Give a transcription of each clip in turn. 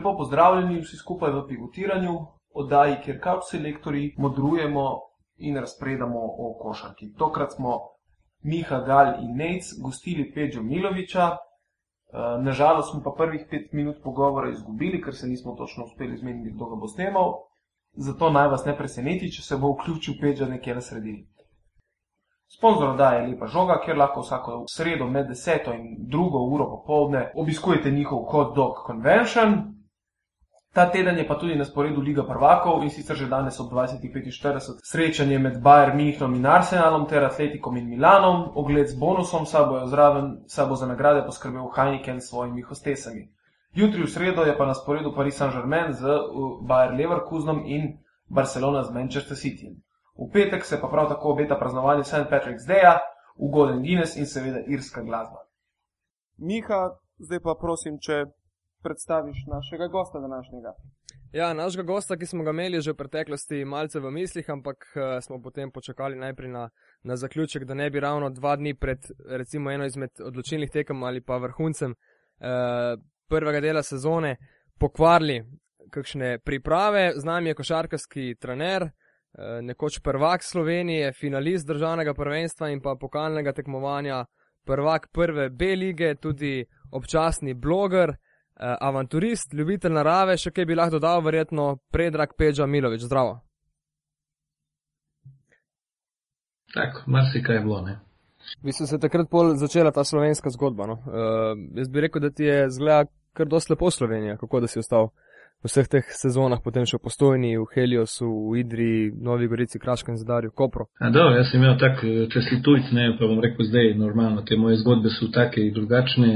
lepo pozdravljeni vsi skupaj v pivotiranju, oddaji, kjer kavč selektori modrujemo in razpredamo o košarki. Tokrat smo Miha, Gal in Nec gostili Peđo Miloviča. Eh, Nažalost smo pa prvih pet minut pogovora izgubili, ker se nismo točno uspeli zmeniti, kdo ga bo snemal. Zato naj vas ne preseneti, če se bo vključil Peđo nekje na sredini. Sponzor oddaje je Lepa žoga, kjer lahko vsako sredo med 10 in 2 uro popovdne obiskujete njihov Hot Dog Convention. Ta teden je pa tudi na sporedu Liga prvakov in sicer že danes ob 20.45 srečanje med Bayern Münchenom in Arsenalom ter Atletikom in Milanom, ogled z bonusom, saj bojo zraven, saj bo za nagrade poskrbel Heineken s svojimi hostesami. Jutri v sredo je pa na sporedu Paris Saint-Germain z uh, Bayer Leverkusenom in Barcelona z Manchester Cityjem. V petek se pa prav tako obeta praznovanje St. Patrick's Day, ugoden Guinness in seveda irska glasba. Miha, zdaj pa prosim, če predstaviš našega gosta današnjega. Ja, našega gosta, ki smo ga imeli že v preteklosti, malce v mislih, ampak uh, smo potem počakali najprej na, na zaključek, da ne bi ravno dva dni pred recimo eno izmed odločilnih tekem ali pa vrhuncem uh, prvega dela sezone pokvarili kakšne priprave. Z nami je košarkarski trener, uh, nekoč prvak Slovenije, finalist državnega prvenstva in pa pokalnega tekmovanja, prvak prve B lige, tudi občasni bloger avanturist, ljubitelj narave, še kaj bi lahko dodal, verjetno predrag Peđa Milovič. Zdravo. Tako, marsikaj je bilo, ne. Bi se takrat pol začela ta slovenska zgodba. No? Uh, jaz bi rekel, da ti je zgleda kar dosti lepo Slovenija, kako da si ostal v vseh teh sezonah, potem še v Postojni, v Heliosu, v Idri, Novi Gorici, Kraškem zadarju, Kopro. A da, jaz sem imel tak, če si tujc, ne, pa bom rekel zdaj, normalno, te moje zgodbe so take in drugačne,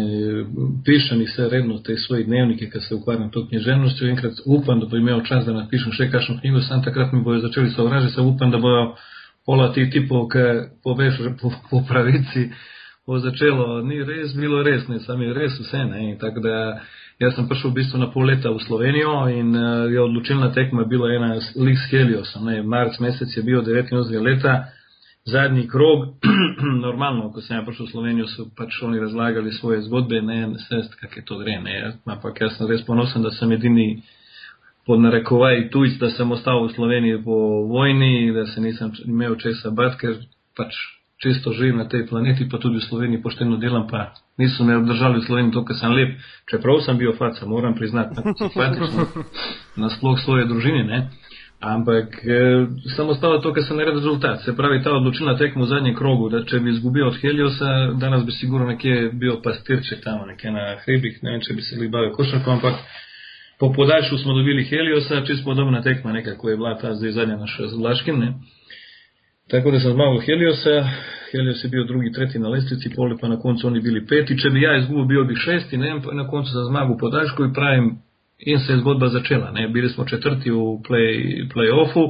pišem jih vse redno, te svoje dnevnike, ker se ukvarjam to književnostjo, enkrat upam, da bo imel čas, da napišem še kakšno knjigo, sam takrat mi bojo začeli sovražiti, se upam, da bojo pola tih tipov, ki poveš po, po pravici, bo začelo, ni res bilo res, ne, sam je res vse, ne, tako da, Jaz sem prišel v bistvu na pol leta v Slovenijo in uh, je odločilna tekma bila ena lik s Heliosom. Marc mesec je bil 89 leta, zadnji krog, normalno, ko sem ja prišel v Slovenijo, so pač oni razlagali svoje zgodbe, ne vse, kako je to gre. Ne. Ampak jaz sem res ponosen, da sem edini pod narekovaj tujc, da sem ostal v Sloveniji po vojni, da se nisem imel česa bat, ker pač čisto živim na tej planeti, pa tudi v Sloveniji pošteno delam, pa niso me obdržali v Sloveniji ker sem lep, čeprav sem bil faca, moram priznati, na sploh svoje družine, ne. Ampak eh, sem ostal to, ker sem naredil rezultat. Se pravi, ta odločilna tekma v zadnjem krogu, da če bi izgubil od Heliosa, danes bi sigurno nekje bil pastirček tam, nekje na hribih, ne vem, če bi se li bavil košarko, ampak po podaljšku smo dobili Heliosa, čisto podobna tekma, nekako je bila ta zdaj zadnja naša z Vlaškim, ne. Tako da sem zmagal Heliosa, Helios je bil drugi, tretji na lestvici, poli pa na koncu oni bili peti. Če bi ja izgubil, bil bi šesti, ne, pa na koncu za zmagu podaljšku in pravim, se zgodba začela. Ne. Bili smo četrti v play, play-offu,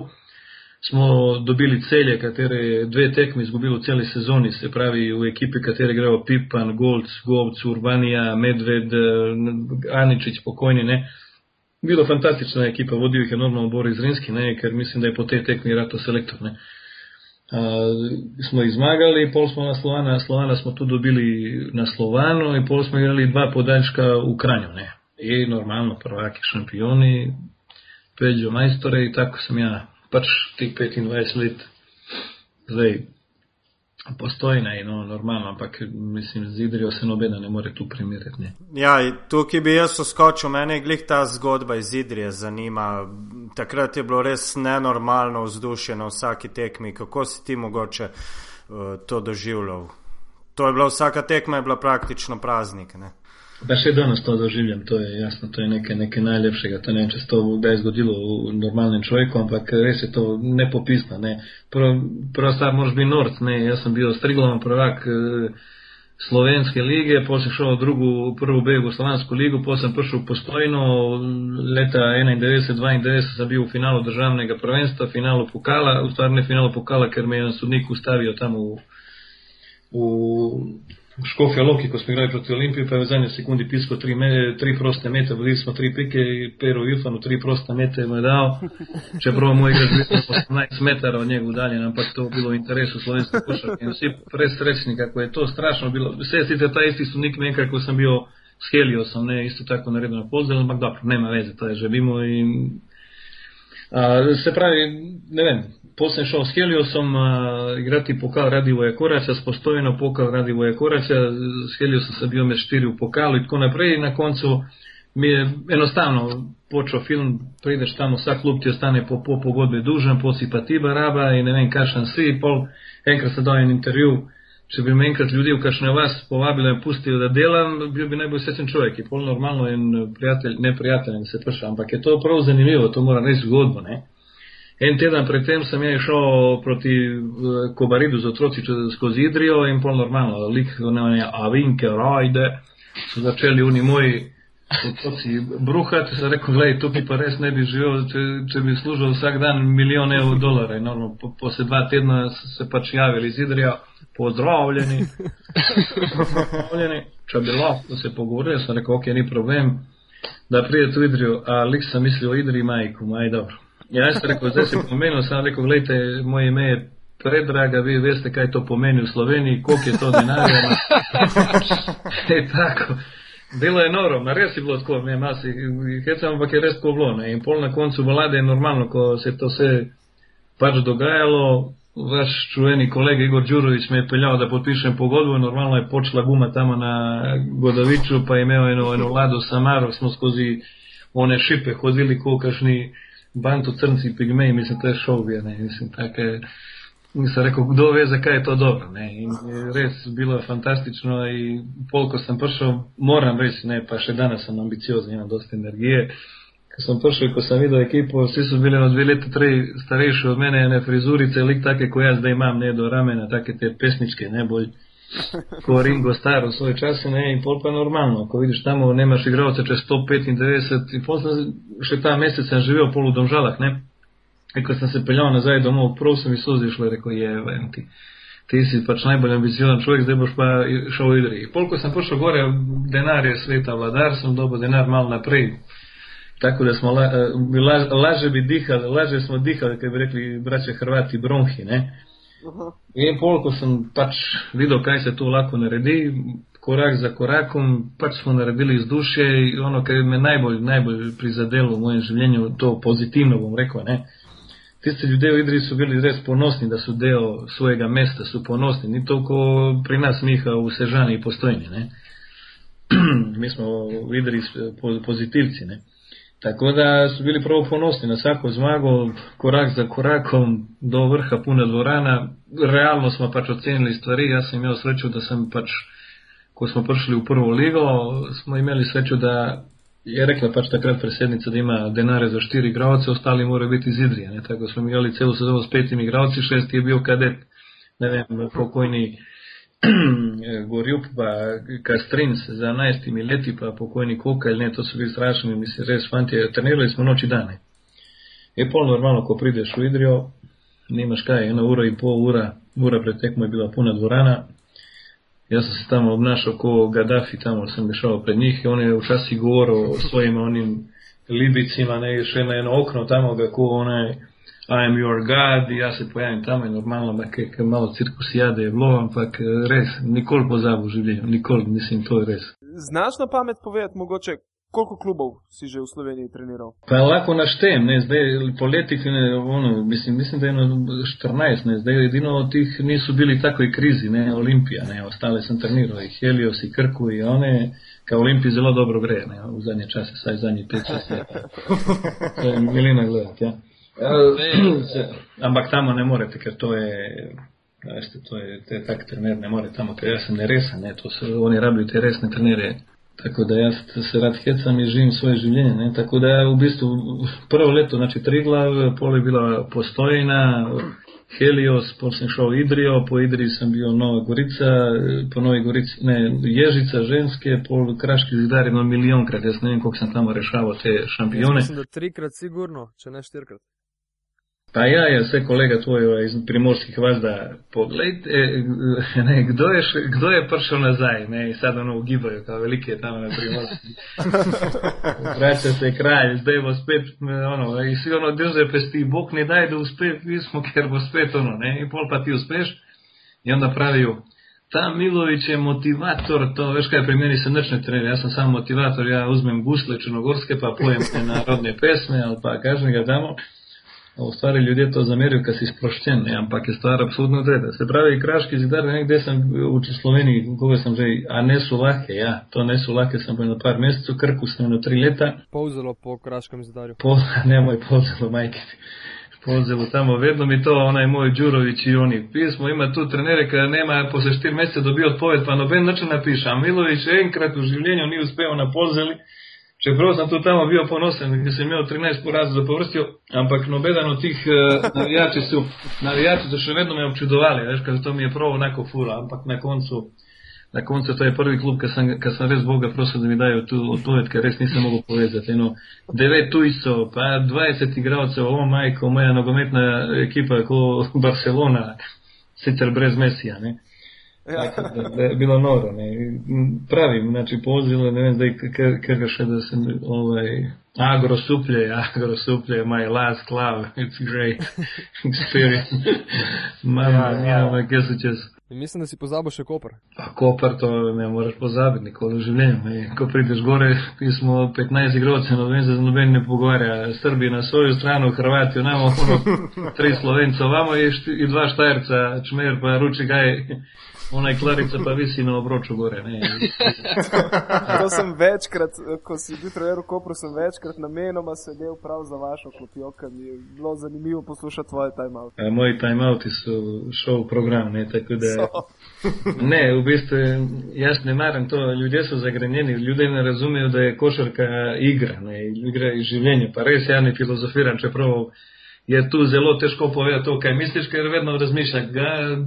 smo dobili celje, katere dve tekme izgubili v celi sezoni, se pravi v ekipi, katere grejo Pipan, Golc, Govc, Urbanija, Medved, Aničić, pokojni, ne. Bilo fantastična ekipa, vodil jih je normalno Boris Zrinski, ne, ker mislim, da je po tej tekmi rato selektor. Ne. Smo jih zmagali, pol smo na Slovana, Slovana smo tu dobili na Slovanu in pol smo igrali dva podaljška v Kranju, ne. I normalno prvaki šampioni, Peđo majstore i tako sam ja, pač tih 25 let, zdaj, postojna in no, normalno, ampak mislim, z Idrijo se nobena ne more tu primerjati. Ne. Ja, tukaj bi jaz uskočil, mene je glih ta zgodba iz Idrije zanima. Takrat je bilo res nenormalno vzdušje na vsaki tekmi. Kako si ti mogoče uh, to doživljal? To je bila vsaka tekma, je bila praktično praznik. Ne? Pa še danes to doživljam, to je jasno, to je nekaj, nekaj najlepšega. To ne vem, če se to kdaj zgodilo v normalnem človeku, ampak res je to nepopisno. Ne. Prva prv stvar moraš biti norc, ne. Jaz sem bil striglovan prvak eh, slovenske lige, potem sem šel v drugo, prvo B Jugoslovansko ligo, potem sem prišel postojno, leta 91-92 sem bil v finalu državnega prvenstva, finalu pokala, v stvari ne finalu pokala, ker me je sodnik ustavil tam v, v v Škofja Loki, ko smo igrali proti Olimpiji, pa je v zadnji sekundi pisko tri, me, tri proste mete, vodili smo tri pike, Pero Jufanu tri proste mete mu je dal, čeprav moj igra zelo 18 metrov od njega udaljen, ampak to bilo v interesu slovenske košarke in vsi presrečni, kako je to strašno bilo. Vse sicer ta isti sodnik me enkrat, ko sem bil s Heliosom, ne, isto tako naredil na Polzel, ampak dobro, nema veze, to je že mimo in a, se pravi, ne vem, potem sem šel s Heliosom a, igrati pokal radi Voje Korača, spostojeno pokal radi Voje Korača, s Heliosom sem bil med štiri v pokalu in tako naprej. In na koncu mi je enostavno počel film, prideš tam, vsak klub ti ostane po, po pogodbi dužen, posi pa ti baraba in ne vem, kakšen si, pol enkrat se dal en intervju, če bi me enkrat ljudi v kakšne vas povabili in pustili, da delam, bil bi najbolj srečen človek, je pol normalno in prijatelj, ne prijatelj, in se prša, ampak je to prav zanimivo, to mora res zgodbo, ne. En teden predtem sem je šel proti uh, Kobaridu z otroci skozi Idrijo in pol normalno, lik, ne vem, avinke, rajde, so začeli oni moji otroci bruhati, sem rekel, gledaj, tukaj pa res ne bi živel, če, če bi služil vsak dan milijon evrov dolarjev. No, po, po se dva tedna se pač javili iz Idrija, pozdravljeni, pozdravljeni, če bi lahko se pogovorili, sem rekel, ok, ni problem, da pride tu Idrijo, a lik sem mislil o Idriji majku, maj dobro. Ja, jaz sem rekel, zdaj si pomenil, sem rekel, gledajte, moje ime je predraga, vi veste, kaj to pomeni v Sloveniji, koliko je to denarja. je tako. Delo je noro, na res je bilo tako, ne, masi, hecam, ampak je res tako bilo. Ne. In pol na koncu vlade je normalno, ko se je to vse pač dogajalo. Vaš čuveni kolega Igor Đurović me je peljal, da podpišem pogodbo, normalno je počela guma tamo na Godoviču, pa je imel eno, eno vlado Samaro, smo skozi one šipe hodili, ko kašni bantu crnci pigmeji, mislim, to je šov, ne, mislim, take. In sem rekel, kdo ve, zakaj je to dobro. Ne? Je res bilo fantastično. In pol, ko sem prišel, moram reči, ne, pa še danes sem ambiciozen, imam dosta energije. Ko sem prišel, ko sem videl ekipo, vsi so bili na dve leti trej starejši od mene, ne frizurice, lik take, ko jaz zdaj imam, ne do ramena, take te pesničke, ne bolj. Ko Ringo staro v svoj čas, ne, in pol pa normalno. Ko vidiš tam, nemaš igralce čez 195, in pol sem še ta mesec sem živel pol v domžalah, ne. In ko sem se peljal nazaj domov, prav sem mi suzi šlo, rekel je, vem ti. Ti si pač najbolj ambiciozen človek, zdaj boš pa šel v Idri. Polko sem prišel gore, denar je sveta vladar, sem dobil denar mal naprej. Tako da smo la, la, laže bi dihali, laže smo dihali, kaj bi rekli braće Hrvati, bronhi, ne. In polko sem pač videl, kaj se tu lahko naredi, korak za korakom, pač smo naredili iz duše in ono, kar me najbolj, najbolj prizadelo v mojem življenju, to pozitivno bom rekel, ne. Uh, tisti ljudje v Idriji so bili res ponosni, da so del svojega mesta, so ponosni. Ni to, ko pri nas Miha v Sežani postojni. Ne? Mi smo v Idriji pozitivci. Ne? Tako da so bili prav ponosni na vsako zmago, korak za korakom do vrha puna dvorana. Realno smo pač ocenili stvari. Jaz sem imel srečo, da sem pač, ko smo prišli v prvo ligo, smo imeli srečo, da je rekla pač takrat predsednica, da ima denare za štiri igralce, ostali morajo biti iz Idrije. Tako smo imeli celo sezono s petimi igralci, šest je bil kadet, ne vem, pokojni Gorjup, pa Kastrin z 11 leti, pa pokojni Kokalj, ne, to so bili strašni, mislim, res fanti, trenirali smo noči dane. Je pol normalno, ko prideš v Idrijo, nimaš kaj, ena ura in pol ura, ura pred tekmo je bila puna dvorana, Jaz sem se tam obnašal kot Gaddafi, tam sem šel pred njih in on je včasih govoril o svojim onim libicima, ne še na eno okno tam, kako onaj I am your God, jaz se pojavim tam in normalno, da je malo cirkusijade je bilo, ampak res, nikoli pozabil življenje, nikoli, mislim, to je res. Znaš na pamet povedati mogoče, koliko klubov si že v Sloveniji treniral? Pa lahko naštejem, ne, zdaj po letih, ne, ono, mislim, mislim, da je eno 14, ne, zdaj edino od tih niso bili takoj krizi, ne, Olimpija, ne, ostale sem treniral, i Helios, i Krku, i one, ka Olimpiji zelo dobro gre, ne, v zadnje čase, saj zadnji 5-6 let. To je milina gledati, ja. Ampak tamo ne morete, ker to je, veste, to je, to je tak trener, ne more tamo, ker jaz sem neresen, ne, to so, oni rabijo te resne trenere. Tako da jaz se rad hecam in živim svoje življenje. Ne? Tako da v bistvu prvo leto, znači tri glave, pol je bila postojna, Helios, pol sem šel v Idrijo, po Idriji sem bil Nova Gorica, po Novi Gorici, ne, Ježica ženske, pol Kraški zidar ima milijonkrat, jaz ne vem, koliko sem tam rešaval te šampione. Mislim, da trikrat sigurno, če ne štirikrat. Pa ja, je vse kolega tvoj iz primorskih vas, da pogledajte, ne, kdo, je, kdo je prišel nazaj, ne, in sad ono ugibajo, kao veliki je tam na primorski. Vraća se kralj, zdaj bo spet, ono, in si ono drže pesti, Bog ne daj, da uspe, mi smo, ker bo spet ono, ne, in pol pa ti uspeš, in onda pravijo, ta Milović je motivator, to veš kaj, pri meni se nič ne trenira, jaz sem samo motivator, ja uzmem gusle črnogorske, pa pojem te narodne pesme ali pa kažnega damo. V stvari ljudje to zamerijo, ker si sproščen, ne? ampak je stvar absolutno odreda. Se pravi, kraški zidar, nekde sem v Sloveniji, koga sem že, a ne so lahke, ja, to ne so lahke, sem bil na par mesecev, krku sem na tri leta. Polzelo po kraškem zidarju. Pol, ne moj polzelo, majke. Polzelo tamo, vedno mi to, onaj moj Đurović i oni. Pismo ima tu trenere, kada nema, posle štir mesece dobio odpoved, pa noben način napiše, a Milović enkrat u življenju ni uspeo na polzeli, Čeprav sem tu tamo bil ponosen, ker sem imel 13 porazov zapovrstjo, ampak nobeden od tih uh, navijači so, navijači so še vedno me občudovali, veš, ker to mi je prav enako fura, ampak na koncu, na koncu to je prvi klub, ker sem, sem res Boga prosil, da mi dajo tu odpoved, ker res nisem mogel povezati. Eno, 9 tujcev, pa 20 igralcev, o majko, moja nogometna ekipa, kot Barcelona, sicer brez Mesija. Ne. Ja. da je bilo noro. Ne. Pravim, znači pozivno, ne vem zdaj, kaj še da sem, ovaj, agro suplje, agro suplje, my last club, it's great experience. Mama, ja, ja. kaj se čez. Mislim, da si pozabil še Koper. A Koper to ne moraš pozabiti nikoli v življenju. Ne. Ko prideš gore, mi smo 15 igralcev, no vem, se z noben ne pogovarja. Srbi na svojo strano, Hrvatijo, imamo tri Slovencev, vamo je dva Štajerca, Čmer pa Ruči Gaj. Ona klarica pa visi na obroču gore. to sem večkrat, ko si bil trener v Kopru, sem večkrat namenoma sedel prav za vašo klopijo, ker mi je bilo zanimivo poslušati tvoje timeout. E, moji timeouti so šov program, ne, tako da. So. ne, v bistvu jaz ne maram to, ljudje so zagrenjeni, ljudje ne razumejo, da je košarka igra, ne, igra iz življenja, pa res ja ne filozofiram, čeprav je tu zelo težko povedati to, kaj misliš, ker vedno razmišljaš.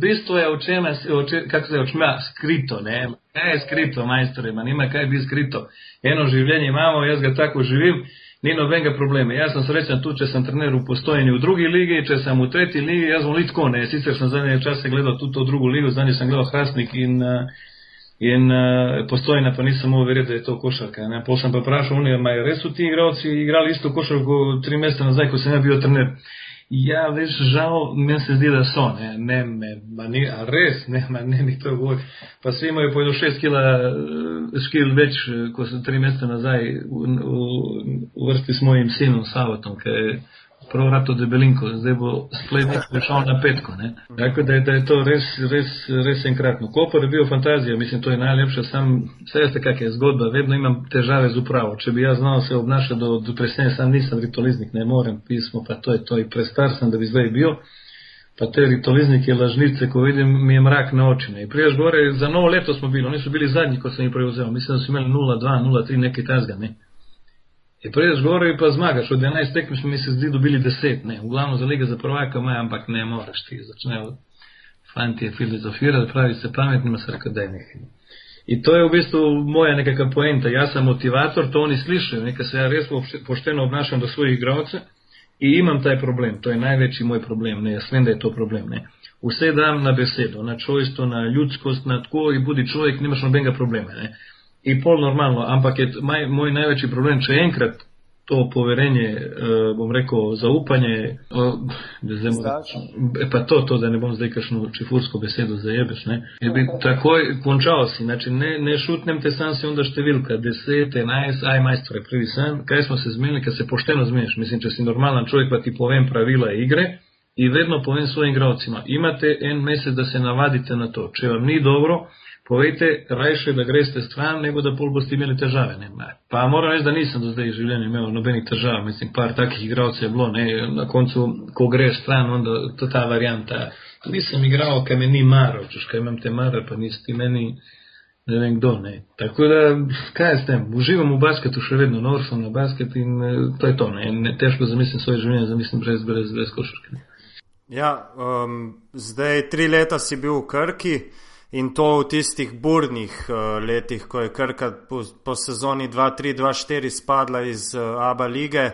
Bistvo je očema, oče, kako se očma, skrito, ne? Kaj je skrito, majstore, ima nima kaj bi skrito. Eno življenje imamo, jaz ga tako živim, ni nobenega problema. Jaz sem srečen tu, če sem trener v postojeni v drugi ligi, če sem v tretji ligi, jaz bom litko, ne? Sicer sem zadnje čase gledal tudi to drugo ligo, zadnje sem gledal Hrastnik in uh, In uh, postojna pa nisem mogel verjeti, da je to košarka. Potem sem pa vprašal, ali res so ti igralci igrali isto košarko tri mesece nazaj, ko sem ja bil trener. Ja, veš, žal, meni se zdi, da so, ne, ne, me, ma ni, a res, ne, ma ne, ni to govor. Pa svi imajo pojedo šest kila, eh, škil več, eh, ko sem tri mesece nazaj v, v, v vrsti s mojim sinom Savatom, ki je prav rado debelinko, zdaj bo splet prišel na petko. Tako da, da je to res, res, res enkratno. Koper je bil fantazija, mislim, to je najlepše. Sam, vse veste, kak je zgodba, vedno imam težave z upravo. Če bi jaz znal se obnašati do, do presneje, sam nisem ritoliznik, ne morem pismo, pa to je to, in prestar sem, da bi zdaj bil. Pa te ritoliznike, lažnice, ko vidim, mi je mrak na oči. Ne. Priješ gore, za novo leto smo bili, oni so bili zadnji, ko sem jih prevzel. Mislim, da so imeli 0-2, 0-3, nekaj tazga. Ne. Je gore in pa zmagaš. Od 11 tekm smo mi se zdi dobili 10, ne. V glavno za lige za prvaka imajo, ampak ne moreš ti. Začnejo fanti filozofirati, pravi se je nekaj. In to je v bistvu moja nekakva poenta. Jaz sem motivator, to oni slišijo, nekaj se ja res pošteno obnašam do svojih igralcev in imam taj problem. To je največji moj problem. Ne. Jaz vem, da je to problem. Ne. Vse dam na besedo, na čojstvo, na ljudskost, na tako in budi človek, nimaš nobenega problema. Ne in pol normalno, ampak je maj, moj največji problem, če enkrat to poverenje, uh, bom rekel, zaupanje, uh, zdaj, pa to, to, da ne bom zdaj kakšno čifursko besedo zajebeš, ne, je bi takoj končal si, znači ne, ne šutnem te sam si onda številka, 10, 11, aj majstore, prvi sam, kaj smo se zmenili, kad se pošteno zmeniš, mislim, če si normalan človek, pa ti povem pravila igre, i vedno povem svojim gravcima, imate en mesec da se navadite na to, če vam ni dobro, povejte, rajše, da greste stran, nego da pol boste imeli težave. Ne? Pa moram reči, da nisem do zdaj v življenju imel nobenih težav. Mislim, par takih igralcev je bilo. Ne? Na koncu, ko greš stran, onda to ta varianta. Nisem igral, kaj me ni maro, češ kaj imam te mare, pa nisi ti meni. Ne vem kdo, ne. Tako da, kaj s tem, uživam v basketu še vedno, nor sem na basket in eh, to je to, ne. ne težko zamislim svoje življenje, zamislim brez, brez, brez košarke. Ja, um, zdaj tri leta si bil v Krki. In to v tistih burnih uh, letih, ko je Krka po, po sezoni 2-3-2-4 spadla iz uh, Abu lige.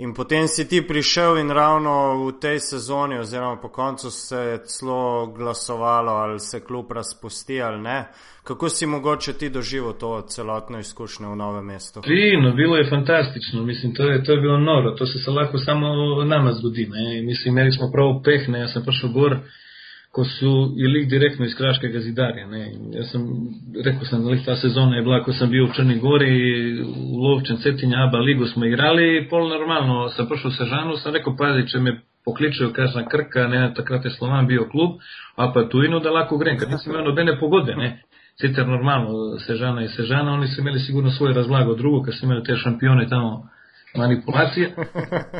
In potem si ti prišel in ravno v tej sezoni, oziroma po koncu se je celo glasovalo, ali se kljub razpusti ali ne. Kako si mogoče ti doživel to celotno izkušnjo v novem mestu? Fino, bilo je fantastično, mislim, to je, to je bilo noro, to se, se lahko samo nama zgodi. Ne? Mislim, imeli smo prav peh, ne? jaz sem prišel gor ko su i lik direktno iz Kraškega zidarja. Ne. Ja sam, rekao sam da ta sezona je bila ko sam bio u Črni Gori, u Lovčen, Cetinja, Aba ligu smo igrali i pol normalno sam prošao sa Žanu, sam rekao pazi će me pokličio, kažem, Krka, ne, takrat je Slovan bio klub, a pa tu ino da lako grem, kad nisam imao nobene pogode, ne. Sicer normalno, Sežana i Sežana, oni su imeli sigurno svoj razlago drugo, kad su imali te šampione tamo manipulacije.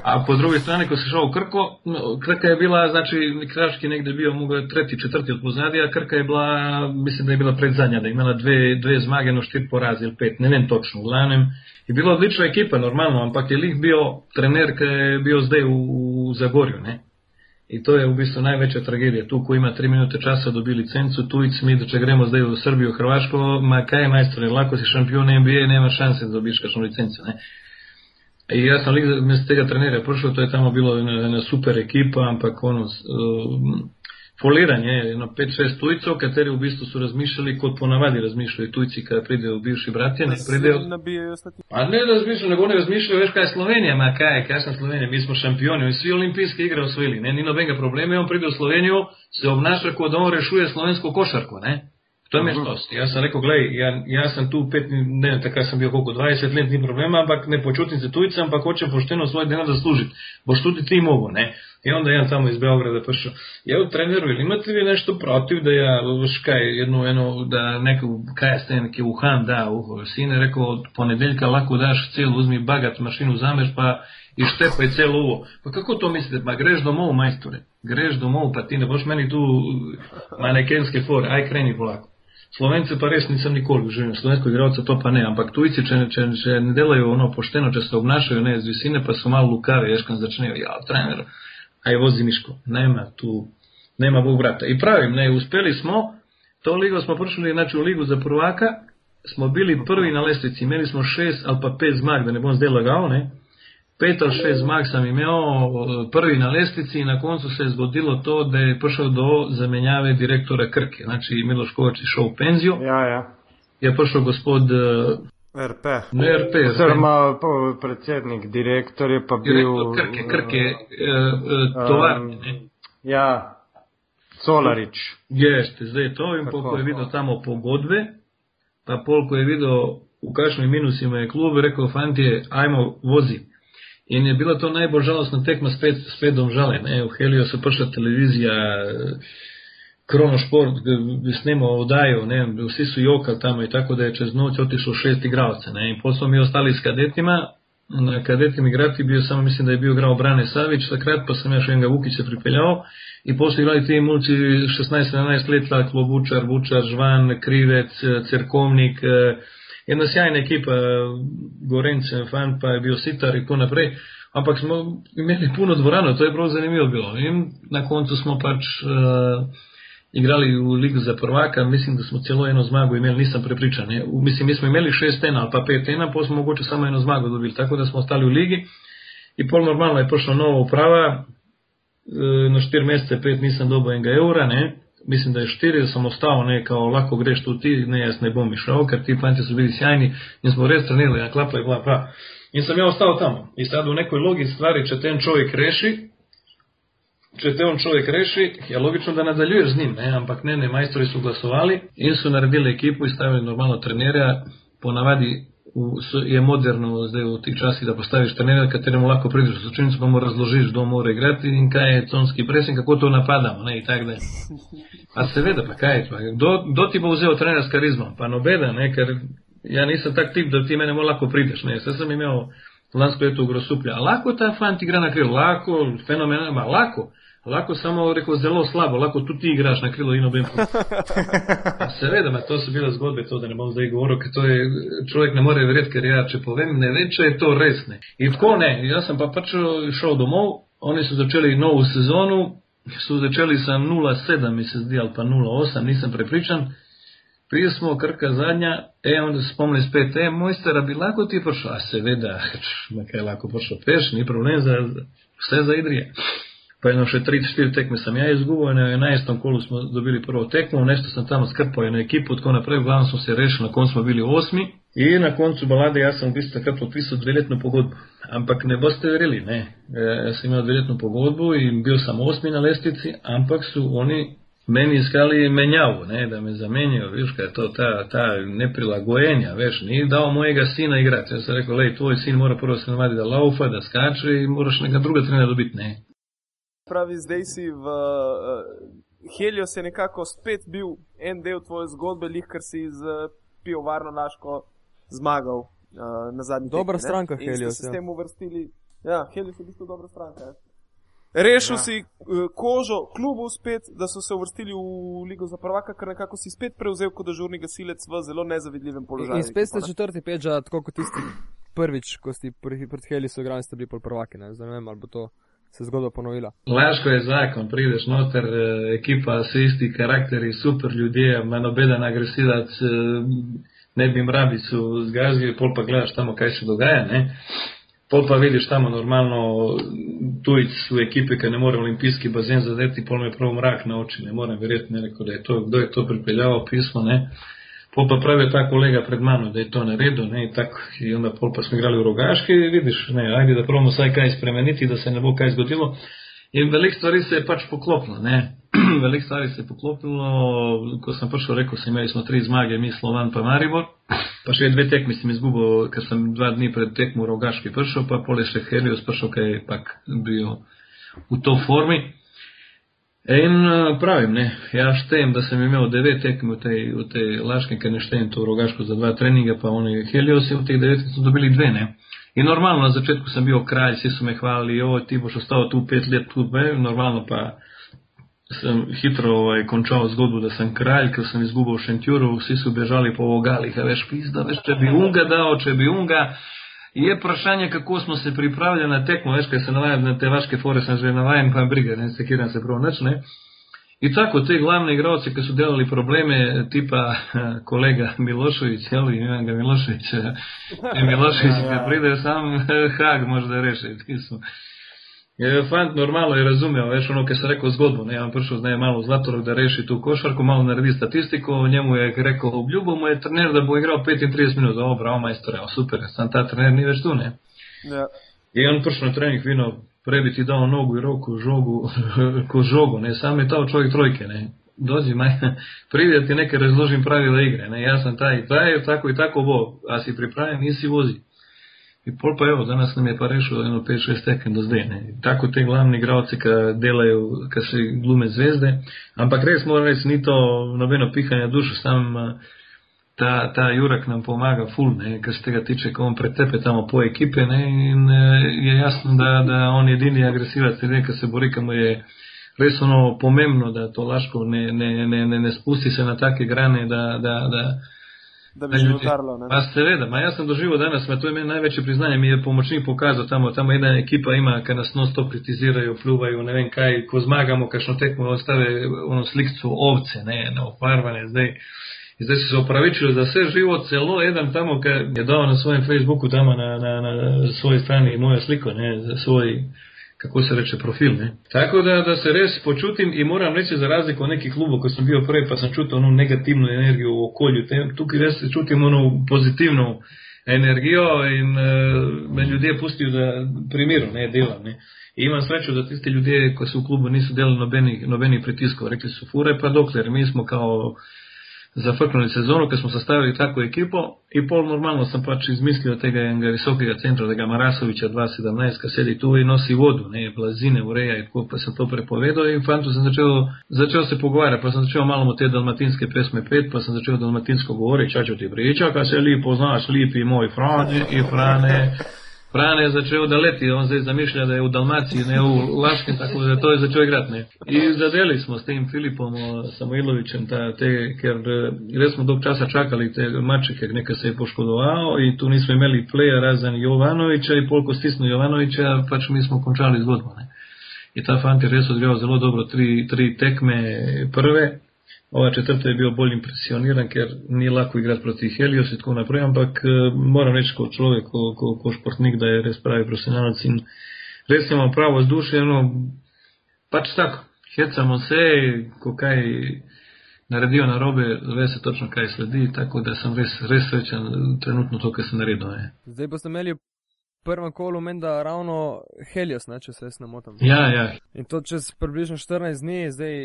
A po drugoj strani, ko se šao u Krko, Krka je bila, znači, Kraški negde bio, mogo treti, četvrti od pozadija, a Krka je bila, mislim da je bila predzadnja, da je imala dve, dve zmage, no štir porazi ili pet, ne vem točno, uglavnom. I bila odlična ekipa, normalno, ampak je lik bio trener, kad je bio zdaj u, u Zagorju, ne? I to je u bistvu najveća tragedija. Tu ko ima 3 minute časa dobi licencu, tu i mi da če gremo zdaj u Srbiju, Hrvaško, ma kaj je majstore, lako si šampion NBA, nema šanse da dobiš kašnu licencu, ne? I ja sam lik mjesto tega trenera prošao, to je tamo bilo jedna, jedna super ekipa, ampak ono, uh, foliranje, jedno 5-6 tujcev, kateri v bistvu su razmišljali, kot ponavadi razmišljaju tujci kada pridejo bivši bratje, ne pridejo... A ne da razmišljaju, nego oni razmišljaju, veš kaj je Slovenija, ma kaj je, kaj sam Slovenija, mi smo šampioni, oni svi olimpijske igre osvojili, ne, ni nobenega problema, on pride u Sloveniju, se obnaša kao da on rešuje slovensko košarko, ne. To je meštost. Ja sam rekao, gledaj, ja, ja sam tu pet, ne, tako sam bio koliko, 20 let, ni problema, ampak ne počutim se tujcem, ampak hoćem pošteno svoj denar da služiti. Boš tudi ti mogu, ne? I onda jedan tamo iz Beograda pašao, ja u treneru, ili imate vi nešto protiv da ja, vš kaj, jednu, jednu, da neku, kaj ste, neki Wuhan da, uh, sine, rekao, od ponedeljka lako daš cijelu, uzmi bagat, mašinu zameš, pa i štepaj celo ovo. Pa kako to mislite? Pa greš domov, majstore. Greš domov, pa ti ne boš meni tu manekenske fore, aj kreni polako. Slovence pa res nisem nikoli v življenju, slovensko igralca to pa ne, ampak tujci, če, če, če ne delajo ono pošteno, če se obnašajo ne z visine, pa su malo lukave, ješkam začnejo, ja, trener, aj vozi Miško, nema tu, nema Bog brata. I pravim, ne, uspeli smo, to ligo smo prošli, znači u ligu za prvaka, smo bili prvi na lestvici, imeli smo šest ali pa pet zmag, da ne bom zdaj lagao, ne, pet ali šest zmag sam imao prvi na lestvici i na koncu se je zgodilo to da je prišao do zamenjave direktora Krke. Znači Miloš Kovač je šao u penziju. Ja, ja. Je prišao gospod RP. Ne RP. Oziroma predsednik, direktor je pa bil... Direktor Krke, Krke, uh, tovarne, ne? Ja, Solarić. Jeste, zdaj to in koliko je vidio tamo pogodbe, pa koliko je vidio u kakšnim minusima je klub, rekao fantije, ajmo vozi. In je bila to najbolj žalostna tekma spet, spet domžale. Ne? V Helio se prša televizija, Kronošport snimao odaju, ne? vsi su jokali tamo i tako da je čez noć otišlo šest igralca. Ne? I posle mi ostali s kadetima, na kadetim igrati bio samo, mislim da je bio igrao Brane Savić, takrat pa sam ja Šenga Vukića pripeljao i posle igrali ti mulci 16-17 leta, Klobučar, Vučar, Žvan, Krivec, Cerkovnik, jedna sjajna ekipa, Gorence, fan, pa je bio Sitar i tako naprej, ampak smo imeli puno dvorano, to je prav zanimivo bilo. In na koncu smo pač uh, igrali u ligu za prvaka, mislim da smo celo eno zmagu imeli, nisam prepričan. Ne? Mislim, mi smo imeli šest ena, pa pet ena, pa smo mogoče samo eno zmagu dobili, tako da smo ostali u ligi. I pol normalno je prošla nova uprava, na štir mesece pet nisam dobio enega eura, ne, mislim da je štiri, da sam ostao ne kao lako greš tu ti, ne jaz ne bom išao, ker ti fanti su bili sjajni in smo res trenirali na klapa i bla bla. In sam ja ostao tamo. I sad u nekoj logi stvari će ten čovjek reši, če te on čovjek reši, je logično da nadaljuješ z njim, ne, ampak ne, ne, majstori su glasovali in su naredili ekipu i stavili normalno trenera, ponavadi u, je moderno zdaj v tih časih, da postaviš trenera, kateremu lahko prideš v sočenico, pa mu razložiš, kdo mora igrati in kaj je conski presing, kako to napadamo, ne, da. A seveda, pa kaj je to? Kdo, kdo ti bo vzel trener s karizmom? Pa nobeda, ne, ker ja nisam tak tip, da ti mene lahko prideš, ne, sve sam imel lansko leto u Grosuplja, a lako ta fant igra na krilo, lako, fenomenalno, ma lako, Lako samo rekel zelo slabo, lahko tudi ti igraš na krilo in obem. Seveda, to so bile zgodbe, to da ne bom zdaj govoril, ker to je, človek ne more verjeti, ker ja, če povem, ne ve, če je to res. Ne. In tako ne, jaz sem pa pač šel domov, oni so začeli novo sezono, so začeli sa 0,7 mi se zdi, ali pa 0,8, nisem prepričan. Prije smo krka zadnja, e, onda se spomni spet, e, mojstera bi lako ti prišel, a seveda, ma kaj lako prišel, peš, ni problem za, vse za Idrije pa jedno še 3-4 tekme sam ja izgubio, na 11. kolu smo dobili prvo tekmu, nešto sam tamo skrpao jednu ekipu, tako naprej, uglavnom smo se rešili, na koncu smo bili osmi i na koncu balade ja sam u bistvu takrat potpisao dveljetnu pogodbu. Ampak ne boste verili, ne. E, ja sam imao dveljetnu pogodbu i bio sam osmi na lestvici, ampak su oni meni iskali menjavo, ne, da me zamenjajo, viš, je to, ta, ta neprilagojenja, veš, ni dao mojega sina igrati. Jaz sem rekel, lej, tvoj sin mora prvo se navadi da laufa, da skače in moraš nekega druga trenera dobiti, ne. Pravi, zdaj si v uh, Helios je nekako spet bil en del tvoje zgodbe, lih, ker si z pivovarno Laško zmagal uh, na zadnji Dobra tekmi, ne? stranka In ste Helios, se ja. s tem uvrstili. Ja, Helios je v bistvu dobra stranka. Ja. Rešil ja. si uh, kožo klubu spet, da so se uvrstili v Ligo za prvaka, ker nekako si spet prevzel kot dežurni gasilec v zelo nezavidljivem položaju. In spet ste ne? četrti peča, tako kot tisti prvič, ko ste pri, pred Helisom igrali, ste bili pol prvaki. Ne? Zdaj ne vem, ali bo to se zgodba ponovila. Laško je zakon, prideš noter, eh, ekipa, vsi isti karakteri, super ljudje, ima nobeden agresivac, eh, ne bi mrabicu zgazil, pol pa gledaš tamo, kaj se dogaja, ne. Pol pa vidiš tamo normalno tujc v ekipi, ki ne more olimpijski bazen zadeti, pol me prav mrak na oči, ne morem verjeti, ne rekel, da je to, kdo je to pripeljal pismo, ne. Pol pa pravi ta kolega pred mano, da je to naredil, ne, in tako, in onda pol pa smo igrali v rogaški, vidiš, ne, ajde, da probamo vsaj kaj spremeniti, da se ne bo kaj zgodilo. In veliko stvari se je pač poklopilo, ne. veliko stvari se je poklopilo, ko sem prišel, rekel sem, imeli smo tri zmage, mi Slovan pa Maribor, pa še dve tekmi sem izgubil, ker sem dva dni pred tekmo v rogaški prišel, pa pol je še Helios prišel, kaj je pak bil v to formi. En pravim, ne, ja štejem da sam imao devet tekme u te, u te Laške, kad ne štejem to u Rogašku za dva treninga, pa oni Helios i u tih devet su dobili dve, ne. I normalno, na začetku sam bio kralj, svi su me hvalili, ovo ti boš ostao tu pet let, tu, ne, normalno, pa sam hitro ovaj, končao zgodbu da sam kralj, kad sam izgubao šentjuru, svi su bežali po Vogalih, a veš pizda, veš če bi unga dao, če bi unga, Je vprašanje, kako smo se pripravili na tekmo, veš, kaj se navajam na te vaške fore, sem že navajen, pa briga, ne sekiram se prav nič, ne. I tako, te glavne igralci, ki su delali probleme, tipa kolega Milošević, jel, imam ga Milošević, i Milošević kad pride sam Hag možda reši, ti su. Fant normalno je razumeo, veš, ono, kad sam rekao zgodbu, ne, on prišao, znaje malo Zlatorog da reši tu košarku, malo naredi statistiku, njemu je rekao, obljubo mu je trener da bo igrao 35 minuta, o, bravo majstore, o, super, sam ta trener nije već tu, ne. Ja. I on prišao na trening vino, prebiti dao nogu i roku, žogu, ko žogu, ne, sam je tao čovjek trojke, ne. Dođi, maj, pridi da neke razložim pravila igre, ne, ja sam taj i taj, tako i tako bo, a si pripravljen, nisi vozi. I pol pa evo, danas nam je pa rešilo jedno 5-6 tekem do zdaj, ne. Tako te glavni igralci ka delaju, ka se glume zvezde, ampak res moram reći, ni to nobeno pihanje dušu, sam a, ta, ta Jurak nam pomaga ful, ne, kar se tega tiče, ko on pretepe tamo po ekipe, ne, in e, je jasno, da, da on jedini agresivac, ne, kad se bori, kad mu je res ono pomembno, da to Laško ne, ne, ne, ne, ne spusti se na take grane, da, da, da, Da bi se ljudi- utarlo, ne? Pa seveda, ma ja sam doživio danas, ma to je meni najveće priznanje, mi je pomoćnik pokazao tamo, tamo jedna ekipa ima, kad nas non stop kritiziraju, pljuvaju, ne vem kaj, ko zmagamo, kašno tekmo, ostave ono slikcu ovce, ne, ne, ofarvane, zdaj, i zdaj su se opravičili za sve živo, celo jedan tamo kad je dao na svojem Facebooku tamo na, na, na svojoj strani moja sliko, ne, za svoj, kako se reče, profil, ne. Tako da, da se res počutim i moram reći za razliku od nekih klubova koji sam bio prvi pa sam čutao onu negativnu energiju u okolju, te, tukaj res čutim onu pozitivnu energijo in e, me ljudje pustijo da primiru, ne delam, ne. I imam sreću da tisti ljudje koji su u klubu nisu delali nobeni, nobeni pritiskov, rekli su fure pa dokler, mi smo kao zafrknuli sezonu, kad smo sastavili takvu ekipo i pol normalno sam pač izmislio tega enega visokega centra, tega Marasovića 2.17, kad sedi tu i nosi vodu, ne, blazine, ureja i tako, pa sam to prepovedao i fantu sam začeo, začeo se pogovarjati, pa sam začeo malo mu te dalmatinske pesme pet, pa sam začeo dalmatinsko govoriti, čačo ti priča, kad se lipo znaš, lipi moj Frane i Frane, Frane je začel da leti, on zdaj zamišlja, da je v Dalmaciji, ne v Laškem, tako da to je igrati. Ne. I zadeli smo s tem Filipom Samoilovićem, ta, te, ker eh, res smo dolg časa čakali te mače, ker nekaj se je poškodovao i tu nismo imeli pleja razen Jovanovića i polko stisnu Jovanovića, pač mi smo končali zgodbo. Ne. I ta fant je res odigral zelo dobro tri, tri tekme prve, ova četrta je bio bolj impresioniran, ker ni lako igrati proti Helios in tako naprej, ampak eh, moram reči kot človek, ko, ko, ko športnik, da je res pravi profesionalec in res imamo pravo vzdušje, no, pač tako, hecamo se, ko kaj naredijo narobe, ve se točno kaj sledi, tako da sem res, res srečen trenutno to, kar sem naredil. Ne. Zdaj boste imeli prvem kolu menda ravno Helios, ne, če se jaz ne motim. Ja, ja, In to čez približno 14 dni, zdaj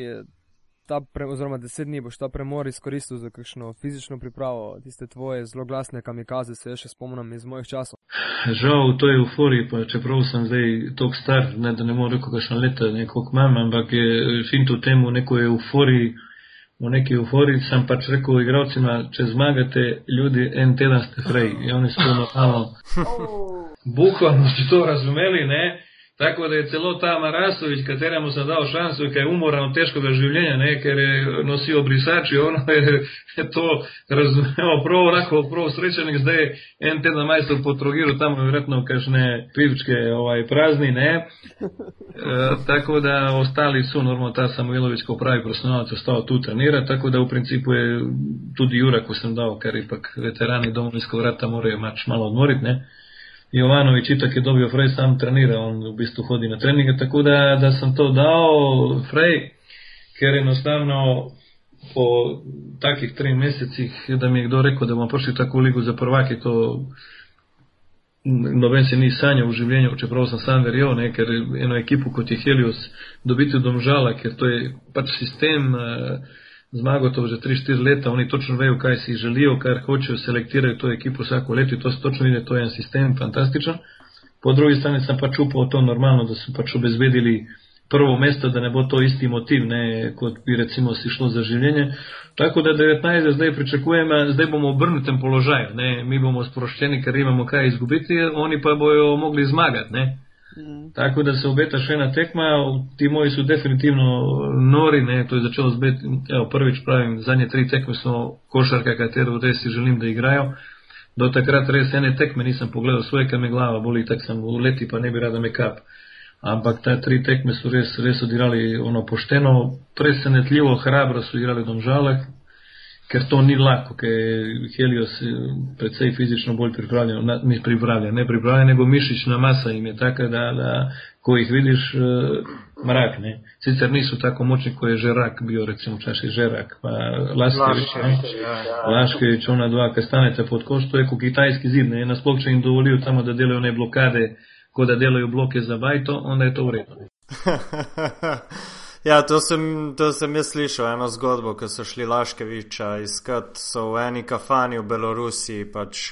ta, pre, oziroma deset dni boš ta premor izkoristil za kakšno fizično pripravo, tiste tvoje zelo glasne kamikaze, se še spomnim iz mojih časov. Žal, to je euforija, pa čeprav sem zdaj tok star, ne, da ne morem reči, kakšno leto nekako imam, ampak je fin to temu neko euforiji, v neki euforiji sem pač rekel igravcima, če zmagate ljudi, en teden ste frej, javni so normalno. Bukvalno ste to razumeli, ne? Tako da je celo ta Marasović, kateremu sam dao šansu i kad je umoran od teškog življenja, ne, jer je nosio brisači, ono je to razumeo prvo onako, prvo srećenik, zdaj je en teden majstor potrogiru tamo vjerojatno kašne pivčke ovaj, prazni, ne. E, tako da ostali su, normalno ta Samoilović ko pravi profesionalac ostao tu trenira, tako da u principu je tudi Jura ko sam dao, kar ipak veterani domovinskog rata moraju mač malo odmoriti, ne Jovanovič itak je dobil Frej sam trenira, on v bistvu hodi na treninge, tako da, da sem to dal Frej, ker enostavno po takih treh mesecih, da mi je kdo rekel, da bomo prišli tako ligo za prvaki, to noben se ni sanjal v življenju, čeprav sem sam verjel, ne, ker eno ekipo kot je Helios dobiti v domžala, ker to je pač sistem, uh, zmago to že 3-4 leta, oni točno vejo, kaj si želijo, kar hočejo, selektirajo to ekipo vsako leto in to se točno vidi, to je en sistem, fantastičen. Po drugi strani sem pač upal to normalno, da so pač obezvedili prvo mesto, da ne bo to isti motiv, ne, kot bi recimo si šlo za življenje. Tako da 19. zdaj pričakujem, zdaj bomo v obrnutem položaju, ne, mi bomo sproščeni, ker imamo kaj izgubiti, oni pa bojo mogli zmagati, ne. Mm. Tako da se obeta še ena tekma, ti moji so definitivno nori, ne, to je začelo zbeti, evo, prvič pravim, zadnje tri tekme so košarka, katero res si želim, da igrajo. Do takrat res ene tekme nisem pogledal svoje, ker me glava boli, tak sem v leti, pa ne bi rada me kap. Ampak ta tri tekme so res, res odigrali ono pošteno, presenetljivo, hrabro so igrali v domžalah, ker to ni lahko, ker je Helios eh, predvsej fizično bolj pripravljen, ne pripravljen, ne pripravljen, nego mišična masa im je taka, da, da ko jih vidiš, uh, mrak, ne. Sicer niso tako močni, ko je Žerak bio, recimo včasih Žerak, pa Laskevič, ne. Laškevič, ona dva, kaj stanete pod koš, to je kot kitajski zid, ne. Nasploh, če jim dovolijo tamo, da delajo ne blokade, ko da delajo bloke za bajto, onda je to v redu. Ja, to sem, to sem jaz slišal, eno zgodbo, ko so šli Laškeviča iskat, so v eni kafani v Belorusiji, pač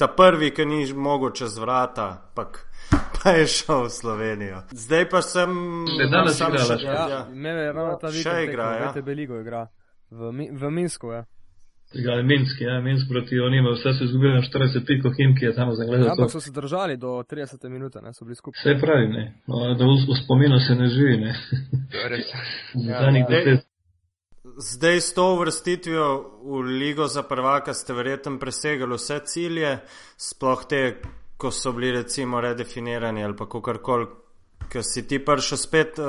ta prvi, ki ni mogel čez vrata, pak, pa je šel v Slovenijo. Zdaj pa sem. Ne, danes sam igra, še, ja, ja, mene je ravno ta Še vikend igra, ja. VTB ligo igra. V, v Minsku, ja. Igrali Minsk, ja, Minsk proti Onima, vse so izgubili na 40 piko Himki, je tam ja zagledal. ampak so se držali do 30 minute, ne, so bili skupaj. Vse pravi, ne. No, da v, v spominu se ne živi, ne. Zadnjih Dej- deset. Zdaj s to uvrstitvijo v Ligo za prvaka ste verjetno presegali vse cilje, sploh te, ko so bili recimo redefinirani ali pa kakorkoli, ker si ti prišel spet uh,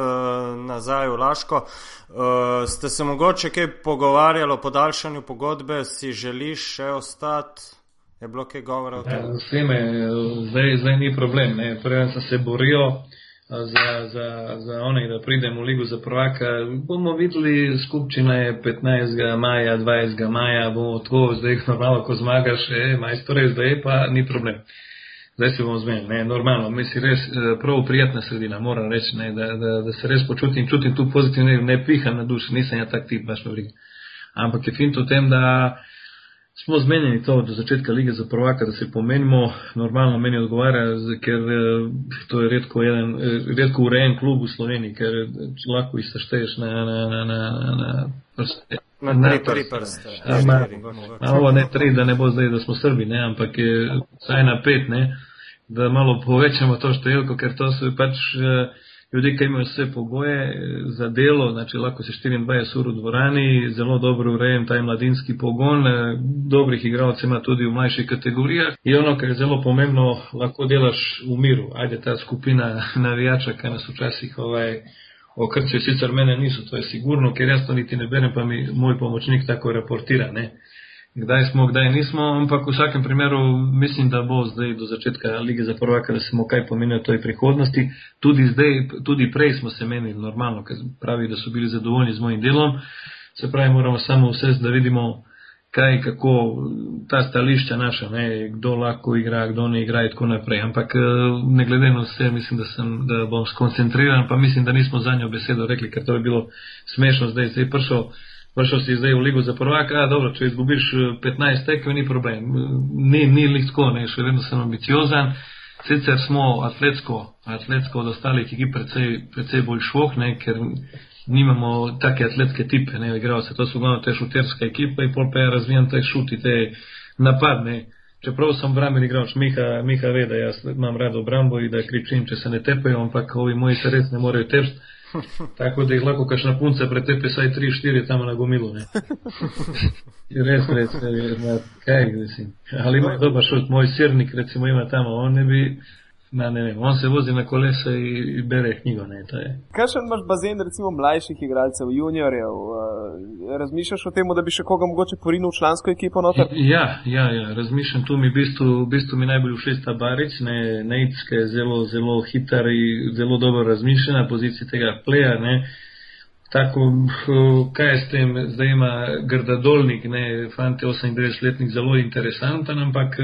nazaj v Laško. Uh, ste se mogoče kaj pogovarjali o podaljšanju pogodbe, si želiš še ostati? Je bilo kaj govora o tem? Vseme, zdaj, zdaj ni problem, ne. Prej sem se boril a, za, za, za one, da pridem v Ligo za prvaka. Bomo videli, skupščina je 15. maja, 20. maja, bomo to zdaj normalno, ko zmagaš, e, majstore, zdaj pa ni problem. Zdaj se bomo zmenili, ne, normalno, mi si res eh, prav prijetna sredina, moram reči, ne, da, da, da se res počutim, čutim tu pozitivno, ne, piham na duši, nisem ja tak tip, baš me briga. Ampak je fint v tem, da smo zmenjeni to do začetka lige za prvaka, da se pomenimo, normalno meni odgovarja, ker eh, to je redko, jeden, eh, redko urejen klub v Sloveniji, ker lahko na, na, na, na, na, na prste. Na Na tri, prste. mogoče. Ma ovo ne tri, da ne bo zdaj, da smo Srbi, ne, ampak je vsaj na pet, ne, da malo povečamo to številko, ker to so pač eh, ljudje, ki imajo vse pogoje eh, za delo, znači lahko se 24 ur v dvorani, zelo dobro urejen ta mladinski pogon, eh, dobrih igralcev ima tudi v mlajših kategorijah. In ono, kar je zelo pomembno, lahko delaš v miru. Ajde ta skupina navijača, ki nas včasih ovaj, okrcijo, sicer mene niso, to je sigurno, ker jaz to niti ne berem, pa mi moj pomočnik tako raportira. Ne kdaj smo, kdaj nismo, ampak v vsakem primeru mislim, da bo zdaj do začetka lige za prvaka, da se bomo kaj pomenili v toj prihodnosti. Tudi zdaj, tudi prej smo se menili normalno, ker pravi, da so bili zadovoljni z mojim delom. Se pravi, moramo samo vse, da vidimo, kaj, kako ta stališča naša, ne, kdo lahko igra, kdo ne igra in tako naprej. Ampak eh, ne glede na vse, mislim, da, sem, da bom skoncentriran, pa mislim, da nismo za njo besedo rekli, ker to bi bilo smešno zdaj. Zdaj prišel, prišel si zdaj v ligo za prvaka, a dobro, če izgubiš 15 eh, tekem, ni problem. Ni, ni lihtko, ne, še vedno sem ambiciozen. Sicer smo atletsko, atletsko od ostalih ekip precej, precej bolj švoh, ne, ker nimamo take atletske tipe, ne, igralce, to so glavno te šuterske ekipe in pol pa je razvijan te šuti, te napadne. Čeprav sem bramen igralč, Miha, Miha ve, da jaz imam rado obrambo in da kričim, če se ne tepejo, ampak ovi moji se res ne morejo tepsti. Tako da jih lahko kakšna punca pretepe saj 3-4 tam na gomilu, ne. res, res, res, kaj, mislim. Ali ima dober šut, moj sirnik recimo ima tamo, on ne bi Na, ne vem, on se vozi na kolesa in bere knjigo. Kaj še imaš bazen, recimo mlajših igralcev, juniorjev? Uh, razmišljaš o tem, da bi še koga mogoče porinil v člansko ekipo? Noter? Ja, ja, ja, razmišljam. Tu mi v bistvu, v bistvu mi najbolj všeč ta Barič, ne Neic, ki je zelo, zelo hiter in zelo dobro razmišlja na poziciji tega pleja. Ne. Tako, kaj je s tem, zdaj ima grdadolnik, ne, fante 98-letnik, zelo interesanten, ampak.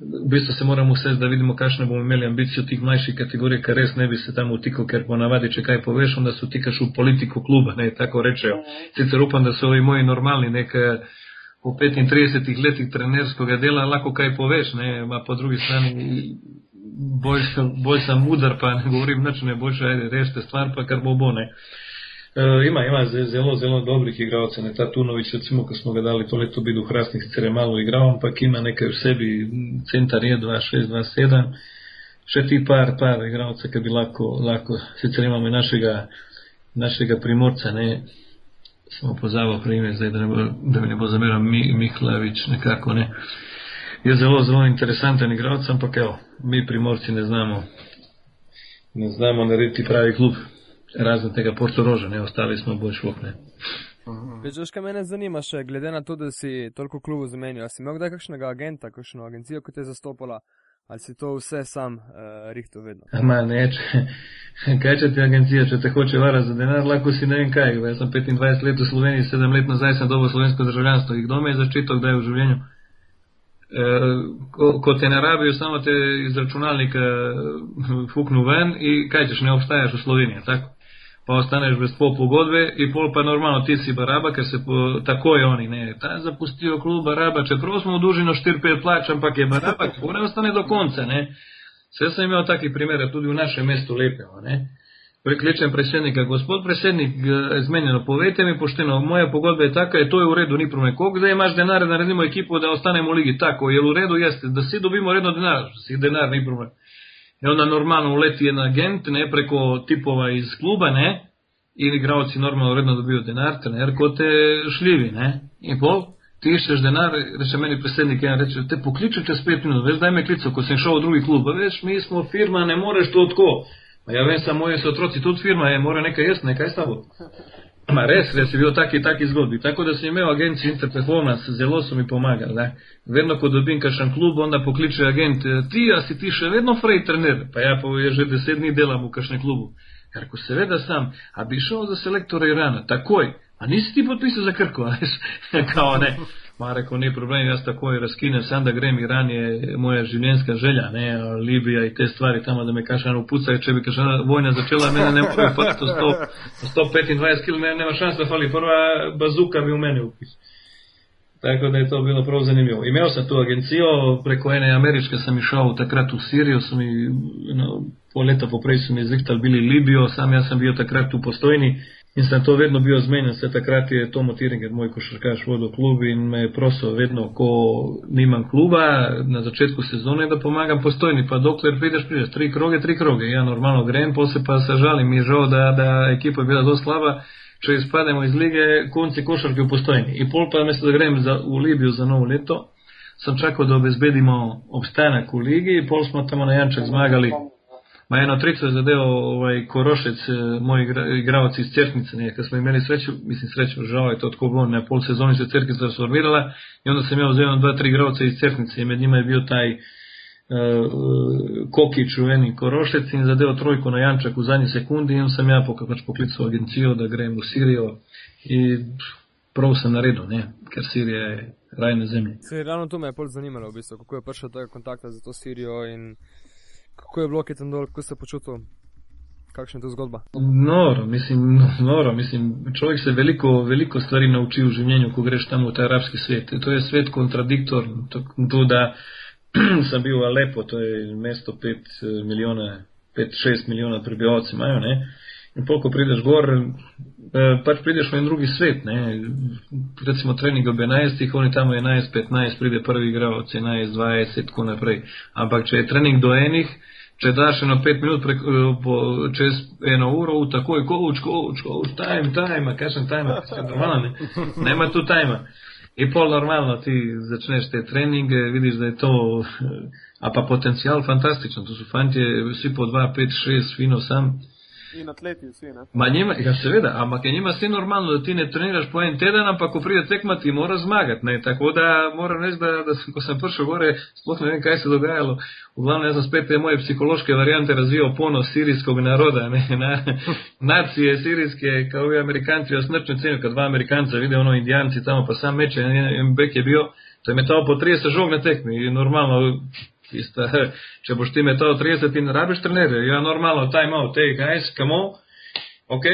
V bistvu se moramo vse, da vidimo, kakšne bomo imeli ambicijo tih mlajših kategorij, ker res ne bi se tam vtikal, ker ponavadi, če kaj poveš, onda se vtikaš v politiko kluba, ne, tako rečejo. Sicer upam, da so ovi moji normalni, nekaj po 35 letih trenerskega dela lahko kaj poveš, ne, ma po drugi strani bolj, bolj sem mudar, pa ne govorim nič, ne boljše, ajde, rešite stvar, pa kar bo bo, ne. Uh, ima, ima zelo, zelo dobrih igralcev. Ta Tunovič, recimo, ko smo ga dali to leto, bil v Hrastnih, sicer je malo igral, ampak ima nekaj v sebi, centar je 2-6-2-7. Še ti par, par igralcev, ki bi lahko, lahko, sicer imamo našega, našega primorca, ne, smo pozavali prime, zdaj, da, ne bo, da mi ne bo zameral Mi, Mihlavič, nekako, ne. Je zelo, zelo interesanten igralec, ampak evo, mi primorci ne znamo, ne znamo narediti pravi klub razen tega portoroža, ne, ostali smo bolj švokne. Veš, kaj mene zanima še, glede na to, da si toliko klubov zamenil, si imel kdaj kakšnega agenta, kakšno agencijo, ki te je zastopala, ali si to vse sam uh, rihto vedno? Ma ne, če, kaj če ti agencija, če te hoče vara za denar, lahko si ne vem kaj. Jaz sem 25 let v Sloveniji, 7 let nazaj sem dobil slovensko državljanstvo. Kdo me je zaščitil, kdaj v življenju? E, ko, ko te ne rabijo, samo te iz računalnika eh, fuknu ven in kaj češ, ne obstajaš v Sloveniji, tako? Pa ostaneš brez pol pogodbe in pol pa normalno ti si baraba, ker se po, tako je oni, ne, ta zapustijo klub baraba, čeprav smo dužino 4-5 plač, ampak je baraba, kako ne ostane do konca, ne. Vse sem imel takih primerov tudi v našem mestu lepega, ne. Prekličem predsednika, gospod predsednik, eh, zmenjeno, povejte mi pošteno, moja pogodba je taka, je to je v redu, ni problem. Koliko zdaj imaš denar, da naredimo ekipo, da ostanemo v ligi? Tako, je v redu, jeste, da si dobimo redno denar, si denar, ni problem. I onda normalno uleti jedan agent, ne, preko tipova iz kluba, ne, ili igravci normalno redno dobiju denar, trener ko te šljivi, ne, i pol, ti iščeš denar, reče meni predsjednik jedan, reče, te pokliču čez pet minut, veš, daj me klico, ko sam šao u drugi klub, veš, mi smo firma, ne moreš to tko. Pa ja vem sam, moje su otroci, tudi firma je, mora neka jest, neka je s. Ma res, res je bilo taki, taki zgodbi. Tako da sem imel agencijo Interperformance, zelo so mi pomagali. Ne? Vedno, ko dobim kakšen klub, onda pokliče agent, ti, a si ti še vedno frej trener? Pa ja, pa že deset dni delam v kakšnem klubu. Ker ko seveda sam, a bi šel za selektora Irana, takoj, a nisi ti podpisal za Krko, veš, kao ne. Ma rekel, ni problem, jaz takoj razkinem, sam da grem, Iran je moja življenjska želja, ne, Libija in te stvari tamo, da me kašan upuca, če bi kašana vojna začela, mene ne more pati 125 km, ne, nema šans da fali, prva bazuka bi v meni upis. Tako da je to bilo prav zanimivo. Imel sem tu agencijo, preko ene ameriške sem išel takrat v Sirijo, so mi, no, pol leta poprej so mi zrihtali bili Libijo, sam jaz sem bil takrat tu postojni, In sem to vedno bil zmenjen, vse takrat je Tomo Tiringer, moj košarkaš, vodil klub in me je prosil vedno, ko nimam kluba, na začetku sezone, da pomagam postojni, pa dokler prideš, prideš, tri kroge, tri kroge. Ja, normalno grem, posle pa se žalim, mi je žal, da, da ekipa je bila zelo slaba, če izpademo iz lige, konci košarke v postojni. In pol pa mesto, da grem za, v Libijo za novo leto, sem čakal, da obezbedimo obstanek v ligi, pol smo tam na Janček zmagali. Ma eno trico je zadeval ovaj Korošec, eh, moj igralec iz Cerknice, ne, kad smo imeli sreću, mislim sreću, žao je to tako bilo, na pol sezoni se Cerknica transformirala i onda sam imao za jedno, dva, tri igralca iz Cerknice i med njima je bio taj uh, Koki čuveni Korošec in zadeo trojku na Jančak u zadnji sekundi i on sam ja pokapač poklicao agenciju da grem u Siriju i prav sem naredil, ne? ker Sirija je raj na zemlji. Se je ravno to me je bolj zanimalo, v bistvu, kako je prišel do kontakta za to Sirijo in kako je bilo, ki tam dol, kako se počutil. Kakšna je to zgodba? Noro, mislim, noro, mislim, človek se veliko, veliko stvari nauči v življenju, ko greš tam v ta arabski svet. To je svet kontradiktor, to, to da sem bil v Alepo, to je mesto 5 milijona, 5-6 milijona prebivalcev imajo, ne. In pol, ko prideš gor, eh, pač prideš v en drugi svet, ne. Recimo trening ob 11, oni tam 11, 15, pride prvi igralec, 11, 20, tako naprej. Ampak če je trening do enih, če daš eno pet minut prek, po, čez eno uro, takoj coach, coach, coach, time, time, kakšen time, normalno, ne, nema tu time. In pol normalno ti začneš te treninge, vidiš, da je to, a pa potencial fantastičen, to so fanti, vsi po 2, 5, 6, fino sam. In atleti vsi, ne? Ma njima, ja seveda, ampak je njima vse normalno, da ti ne treniraš po en teden, ampak ko pride tekma, ti moraš zmagati, ne, tako da moram reči, da, da sem, ko sem prišel gore, sploh ne vem, kaj se dogajalo. V glavnem, jaz sem spet te moje psihološke variante razvijal ponos sirijskog naroda, ne, na, nacije sirijske, kao i amerikanci, jaz smrčno cenijo, kad dva amerikanca vide ono indijanci tamo, pa sam meče, en bek je bio, to je metalo po 30 žog na tekmi, normalno, Ista, če boš ti metal 30 in rabiš trenerja, ja, normalno, time out, hey guys, come on, ok,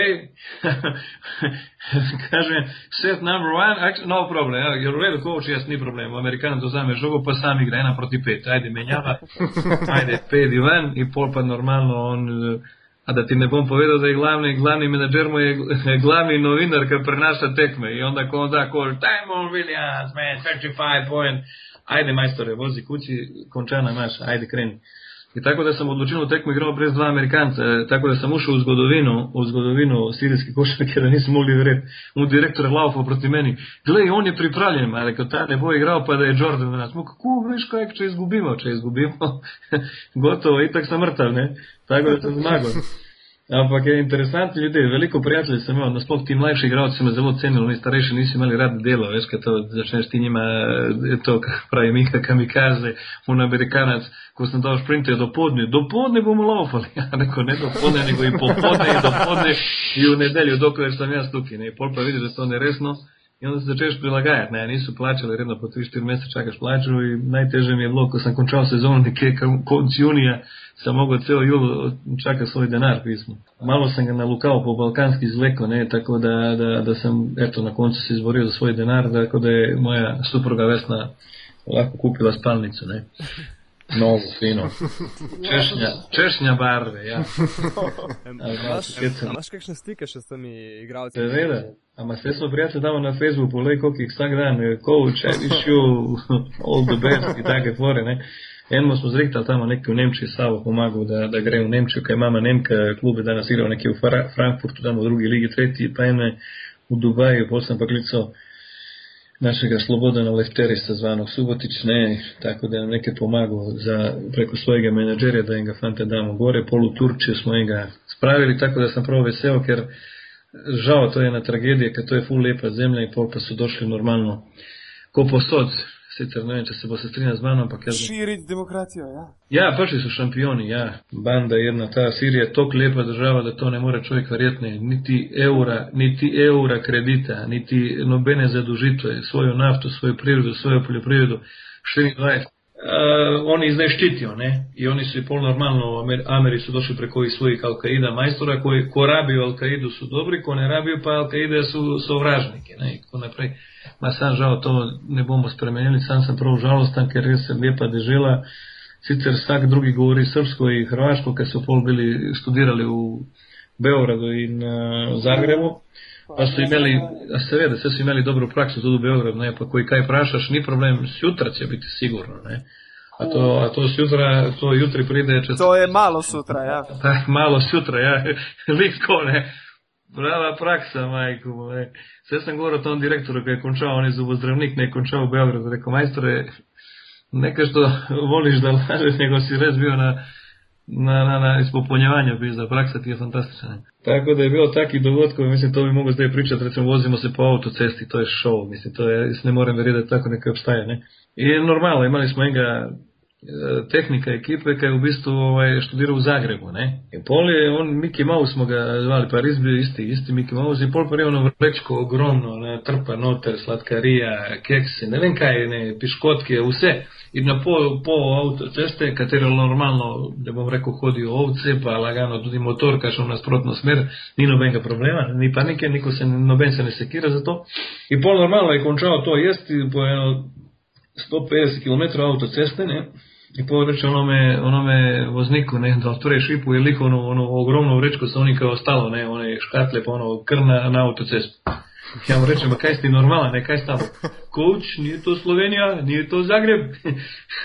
kaže, set number one, no problem, ja, you're ready coach, jaz ni problem, Amerikan to zame žogo, pa sam igra ena proti pet, ajde menjava, ajde pet i ven, i pol pa normalno on, a da ti ne bom povedal, da je glavni, glavni menadžer mu je glavni novinar, ki prenaša tekme, i onda ko on da call, time on Williams, man, 35 point, ajde majstore, vozi kući, končana imaš, ajde kreni. I tako da sam odlučio tekmu igrao brez dva Amerikanca, tako da sam ušao u zgodovinu, u zgodovinu sirijske košarke, da nisam mogli vjereti. On direktor je laufao proti meni. Gle, on je pripravljen, a rekao, ta ne bo igrao, pa da je Jordan nas. Mu kako, veš, kak, če izgubimo, če izgubimo, gotovo, itak sam mrtav, ne? Tako da sam zmagao. Ampak je interesantno ljudi, veliko prijateljev sem imel, nasploh ti mlajši igralci so me zelo cenili, oni starejši niso imeli rad delo, veš, kaj to začneš ti njima, to pravi Mika Kamikaze, un Amerikanac, ko sem dal šprinte do podne, do podne bomo laufali, ja, neko ne do podne, nego i popodne i do podne i u nedelju, dokler sam jaz tukaj, ne, pol pa vidiš, da to neresno. I onda se začneš prilagajati, ne, nisu plaćali redno po 3-4 mjeseca čakaš plaću i najteže mi je bilo, ko sam končao sezonu neke konc junija, sam mogao ceo jul čaka svoj denar pismo. Malo sam ga nalukao po balkanski zleko, ne, tako da, da, da sam, eto, na koncu se izborio za svoj denar, tako da je moja supruga Vesna lako kupila spalnicu, ne. Novu, fino. Češnja, češnja barve, ja. Imaš kakšne stike še s temi igralci? Seveda, ama sve smo prijatelji tamo na Facebooku, le koliko ih vsak dan, coach, I wish you all the best i take fore, ne. Eno smo zrihtali tamo neki v Nemčiji, Savo pomagal, da, da gre v Nemčijo, kaj mama Nemka, klube danas igrao neki v Frankfurtu, tamo v drugi ligi, tretji, pa ene v Dubaju, sem pa klicao našega Slobodana Lefterisa zvanog Subotić, ne, tako da nam neke pomagao za, preko svojega menadžerja da im ga fante damo gore, polu Turčiju smo ga spravili, tako da sam prvo veseo, ker žao to je jedna tragedija, kad to je ful lepa zemlja i pol pa su došli normalno ko posod, sicer ne vem, če se bo se strinjal z mano, ampak jaz... Širiti demokracijo, ja. Ja, prišli su šampioni, ja. Banda jedna, ta Sirija je tok lepa država, da to ne more čovjek verjetne. Niti eura, niti eura kredita, niti nobene zadužitve, svoju naftu, svoju prirodu, svoju poljoprivredu, 24. Uh, oni zdaj štitijo, ne? I oni su i pol normalno, Amer, Ameri su došli preko i svojih Al-Qaida majstora, koji ko rabiju Al-Qaidu su dobri, ko ne rabiju pa Al-Qaida su sovražnike, ne? I ko naprej. Ma sam žal to ne bomo spremenili, sam sam prav žalostan, ker res je lepa dežela. Sicer vsak drugi govori srpsko i hrvaško, ker so pol bili študirali u Beogradu in uh, Zagrebu. Pa su imeli, a seveda, sve su imeli dobru praksu tudi u Beogradu, ne, pa koji kaj prašaš, ni problem, sutra će biti sigurno, ne. A to, a to sutra, to jutri pride... Čest... To je malo sutra, ja. Tak, malo sutra, ja. Litko, ne. Brava praksa, majko, ne. Sve sam govorio tom direktoru koji je končao, on je zubozdravnik, ne je končao u Beogradu. Rekao, majstore, neka što voliš da lažeš, nego si res bio na, na, na, na ispopunjevanja biza, praksa ti je fantastična. Tako da je bilo takih dogodkov, mislim, to bi mogo zdaj pričati, recimo vozimo se po autocesti, to je show, mislim, to je, ne morem verjeti da tako nekaj obstaja, ne. I normalno, imali smo enega tehnika ekipe, ki je v bistvu ovaj, študiral v Zagrebu. Ne? In pol je on, Mickey Mouse smo ga zvali, pa res bil isti, isti Mickey Mouse in pol pa je ono vrečko ogromno, ne? trpa noter, sladkarija, keksi, ne vem kaj, ne, piškotke, vse. In na pol, pol avtoceste, katero normalno, da bom rekel, hodijo ovce, pa lagano tudi motor, kaj šel v nasprotno smer, ni nobenega problema, ni panike, niko se, noben se ne sekira za to. In pol normalno je končal to jesti po eno 150 km avtoceste, ne. In pa reče onome, onome vozniku, ne, da odpre šipu, je liko ono, ogromno vrečko sa onim kao ostalo, ne, one škatle, pa ono kr na, autocestu. Ja mu rečem, kaj si ti normalan, ne, kaj s tamo? Koč, nije to Slovenija, nije to Zagreb.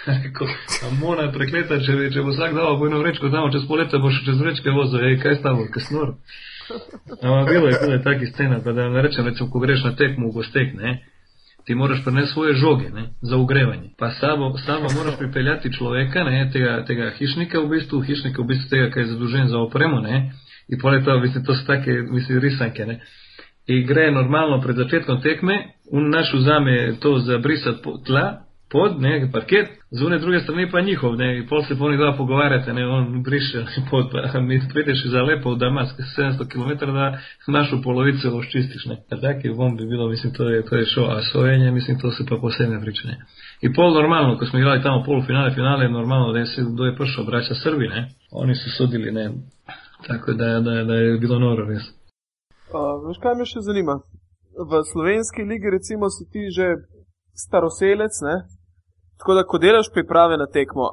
Rekao, a mona prekleta, če, če bo vsak dao bojno vrečko tamo, čez poleta boš čez vrečke vozio, ej, kaj s tamo, kaj snor. Ama bilo je, bilo je taki scena, pa da ne rečem, recimo, ko greš na tekmu v gostek, ne, ti moraš prenesti svoje žoge ne, za ugrevanje. Pa samo, samo moraš pripeljati človeka, ne, tega, tega hišnika v bistvu, hišnika v bistvu tega, ki je zadužen za opremo, ne, in poleg tega, mislim, to so take, mislim, risanke, ne. In gre normalno pred začetkom tekme, un naš vzame to za brisati tla, pod, ne, parket, z une druge strani pa njihov, ne, in pol se po njih dva pogovarjate, ne, on briše pod, pa mi prideš za lepo v Damask, 700 km, da našu polovico oščistiš, ne. A taki bom bi bilo, mislim, to je, to je šo, a sojenje, mislim, to se pa posebne priče, ne. In pol normalno, ko smo igrali tamo polufinale, finale, normalno, da je se, kdo je prišel, braća Srbi, ne, oni su sudili, ne, tako da, da, da je bilo noro, res. Uh, veš, kaj me še zanima? V slovenski ligi, recimo, si ti že staroselec, ne? Tako da, ko delaš priprave na tekmo,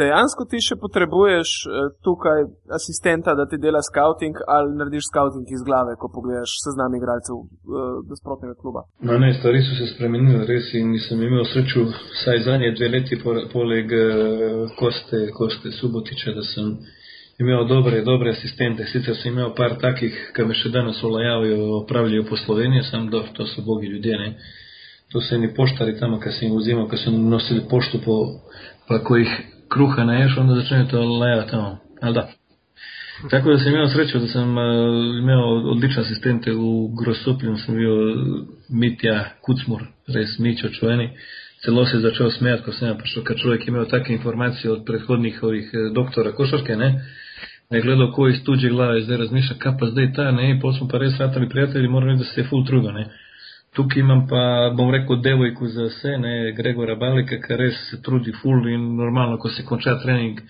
dejansko ti še potrebuješ eh, tukaj asistenta, da ti dela scouting ali narediš scouting iz glave, ko pogledaš seznam igralcev eh, nasprotnega kluba? No, ne, stvari so se spremenile res in nisem imel srečo vsaj zadnje dve leti po, poleg eh, Koste, Koste Subotiča, da sem imel dobre, dobre asistente. Sicer sem imel par takih, ki me še danes olajavajo, opravljajo po Sloveniji, sam do, to so bogi ljudje, ne. To so eni poštari tamo, ki sem jih vzimal, ki so nosili pošto po, pa ko jih kruha naješ, onda začnejo to lajati tamo. Ali da? Tako da sem imel srečo, da sem uh, imel odlične asistente v Grosoplju, sem bil Mitja Kucmur, res Mičo čuveni. Celo se je začel smejati, ko sem prišel, ker človek je imel take informacije od predhodnih ovih doktora košarke, ne. Ne gledal, ko iz tuđe glave zdaj razmišlja, kaj pa zdaj ta, ne, in pol smo pa res ratali prijatelji, moram reči, da se je full trudo, ne. Tukaj imam pa, bom rekel, devojku za vse, ne, Gregora Balika, ki res se trudi full in normalno, ko se konča trening.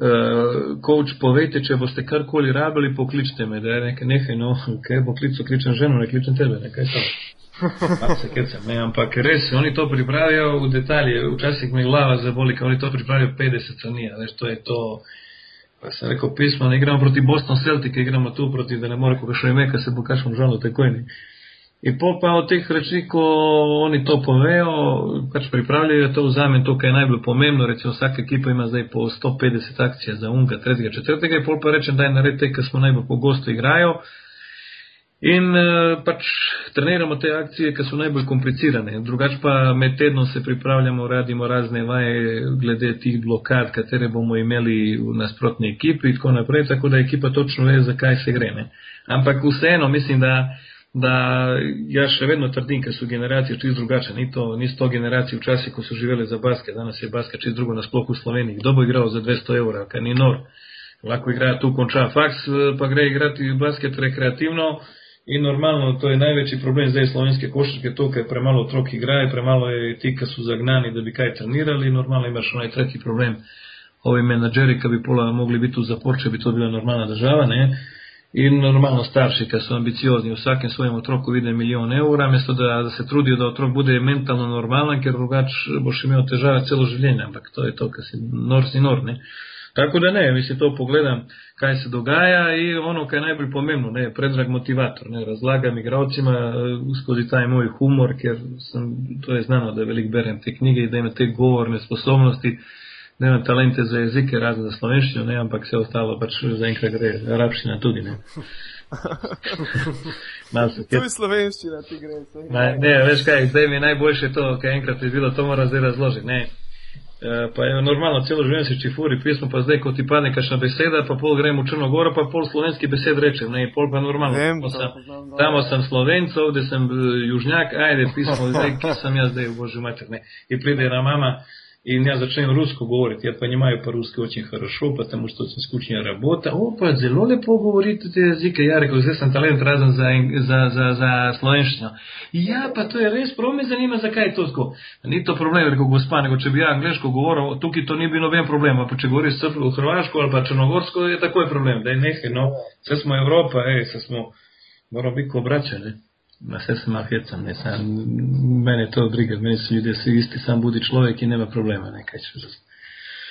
Uh, coach, povejte, če boste karkoli rabili, pokličite me, da je nekaj, nekaj, no, kaj bo klical, kličem ženo, ne kličem tebe, nekaj to. Kecam, ne, ampak res, oni to pripravijo v detalje, včasih mi glava zaboli, ker oni to pripravijo 50 canija, veš, to je to. Pa sem rekel pismo, ne igramo proti Boston Celtic, igramo tu proti, da ne more koga še ime, ker se bo kašom žalo takoj. Ne. In po pa od teh reči, ko oni to povejo, pač pripravljajo to vzame to, kar je najbolj pomembno. Recimo vsaka ekipa ima zdaj po 150 akcij za unga, tretjega, četrtega in pol pa rečem, da je nared te, ki smo najbolj pogosto igrajo. In pač treniramo te akcije, ki so najbolj komplicirane. Drugač pa med tednom se pripravljamo, radimo razne vaje glede tih blokad, katere bomo imeli v nasprotni ekipi in tako naprej, tako da ekipa točno ve, zakaj se gre. Ne. Ampak vseeno mislim, da da jaz še vedno trdim, ker so generacije čist drugačne. Ni to, ni to generacije včasih, ko so živeli za basket, danes je basket čist drugo nasploh v Sloveniji. Kdo bo igral za 200 evrov, ker ni nor. Lahko igra tu, konča faks, pa gre igrati basket rekreativno. In normalno, to je največji problem zdaj slovenske košarke, to, ker premalo otrok igrajo, premalo je ti, ki so zagnani, da bi kaj trenirali. Normalno imaš onaj tretji problem. Ovi menadžeri, ki bi pola mogli biti v zapor, če bi to bila normalna država, ne. In normalno starši, ki so ambiciozni, vsakem svojem otroku vide milijon evra, mesto da, da se trudijo, da otrok bude mentalno normalen, ker drugač boš imel težave celo življenje, ampak to je to, kar si nor si nor, ne. Tako da ne, mislim, to pogledam, kaj se dogaja in ono, kar je najbolj pomembno, ne, predrag motivator, ne, razlagam igravcima skozi taj moj humor, ker sem, to je znano, da velik berem te knjige in da ima te govorne sposobnosti, nemam talente za jezike, razen za slovenščino, ne, ampak vse ostalo pač zaenkrat gre, arabščina tudi, ne. Tudi slovenščina ti gre. Ne, ne, veš kaj, zdaj mi je najboljše to, kaj enkrat je bilo, to mora zdaj razložiti, ne. E, pa je normalno, celo življenje si čifuri pismo, pa zdaj, ko ti padne kakšna beseda, pa pol grem v Črnogoro, pa pol slovenski besed rečem, ne, pol pa normalno. Vem, Tamo sem, tamo sem slovencev, ovdje sem eh, južnjak, ajde, pismo, zdaj, ki sem jaz zdaj, bože mater, ne. In pride ena mama, и я зачем русско говорить, я понимаю по-русски очень хорошо, потому что очень скучная работа. О, па зело лепо говорите те языки. Я рекao, zdaj sam talent razen za, za, za, za slovenščino. Ja, pa to je res, prav me zanima, zakaj je to tako. Ni to problem, rekel gospa, nego če bi ja angliško govoril, tukaj to ni bil noben problem, pa če govoriš v hrvaško ali pa črnogorsko, je takoj problem, da je nekaj, no, vse smo Evropa, ej, vse smo, moramo biti ko braće, ne. Ma sve se malo hecam, ne, sam, mene to briga, meni su ljudi svi isti, sam budi človek i nema problema, ne, kaj ću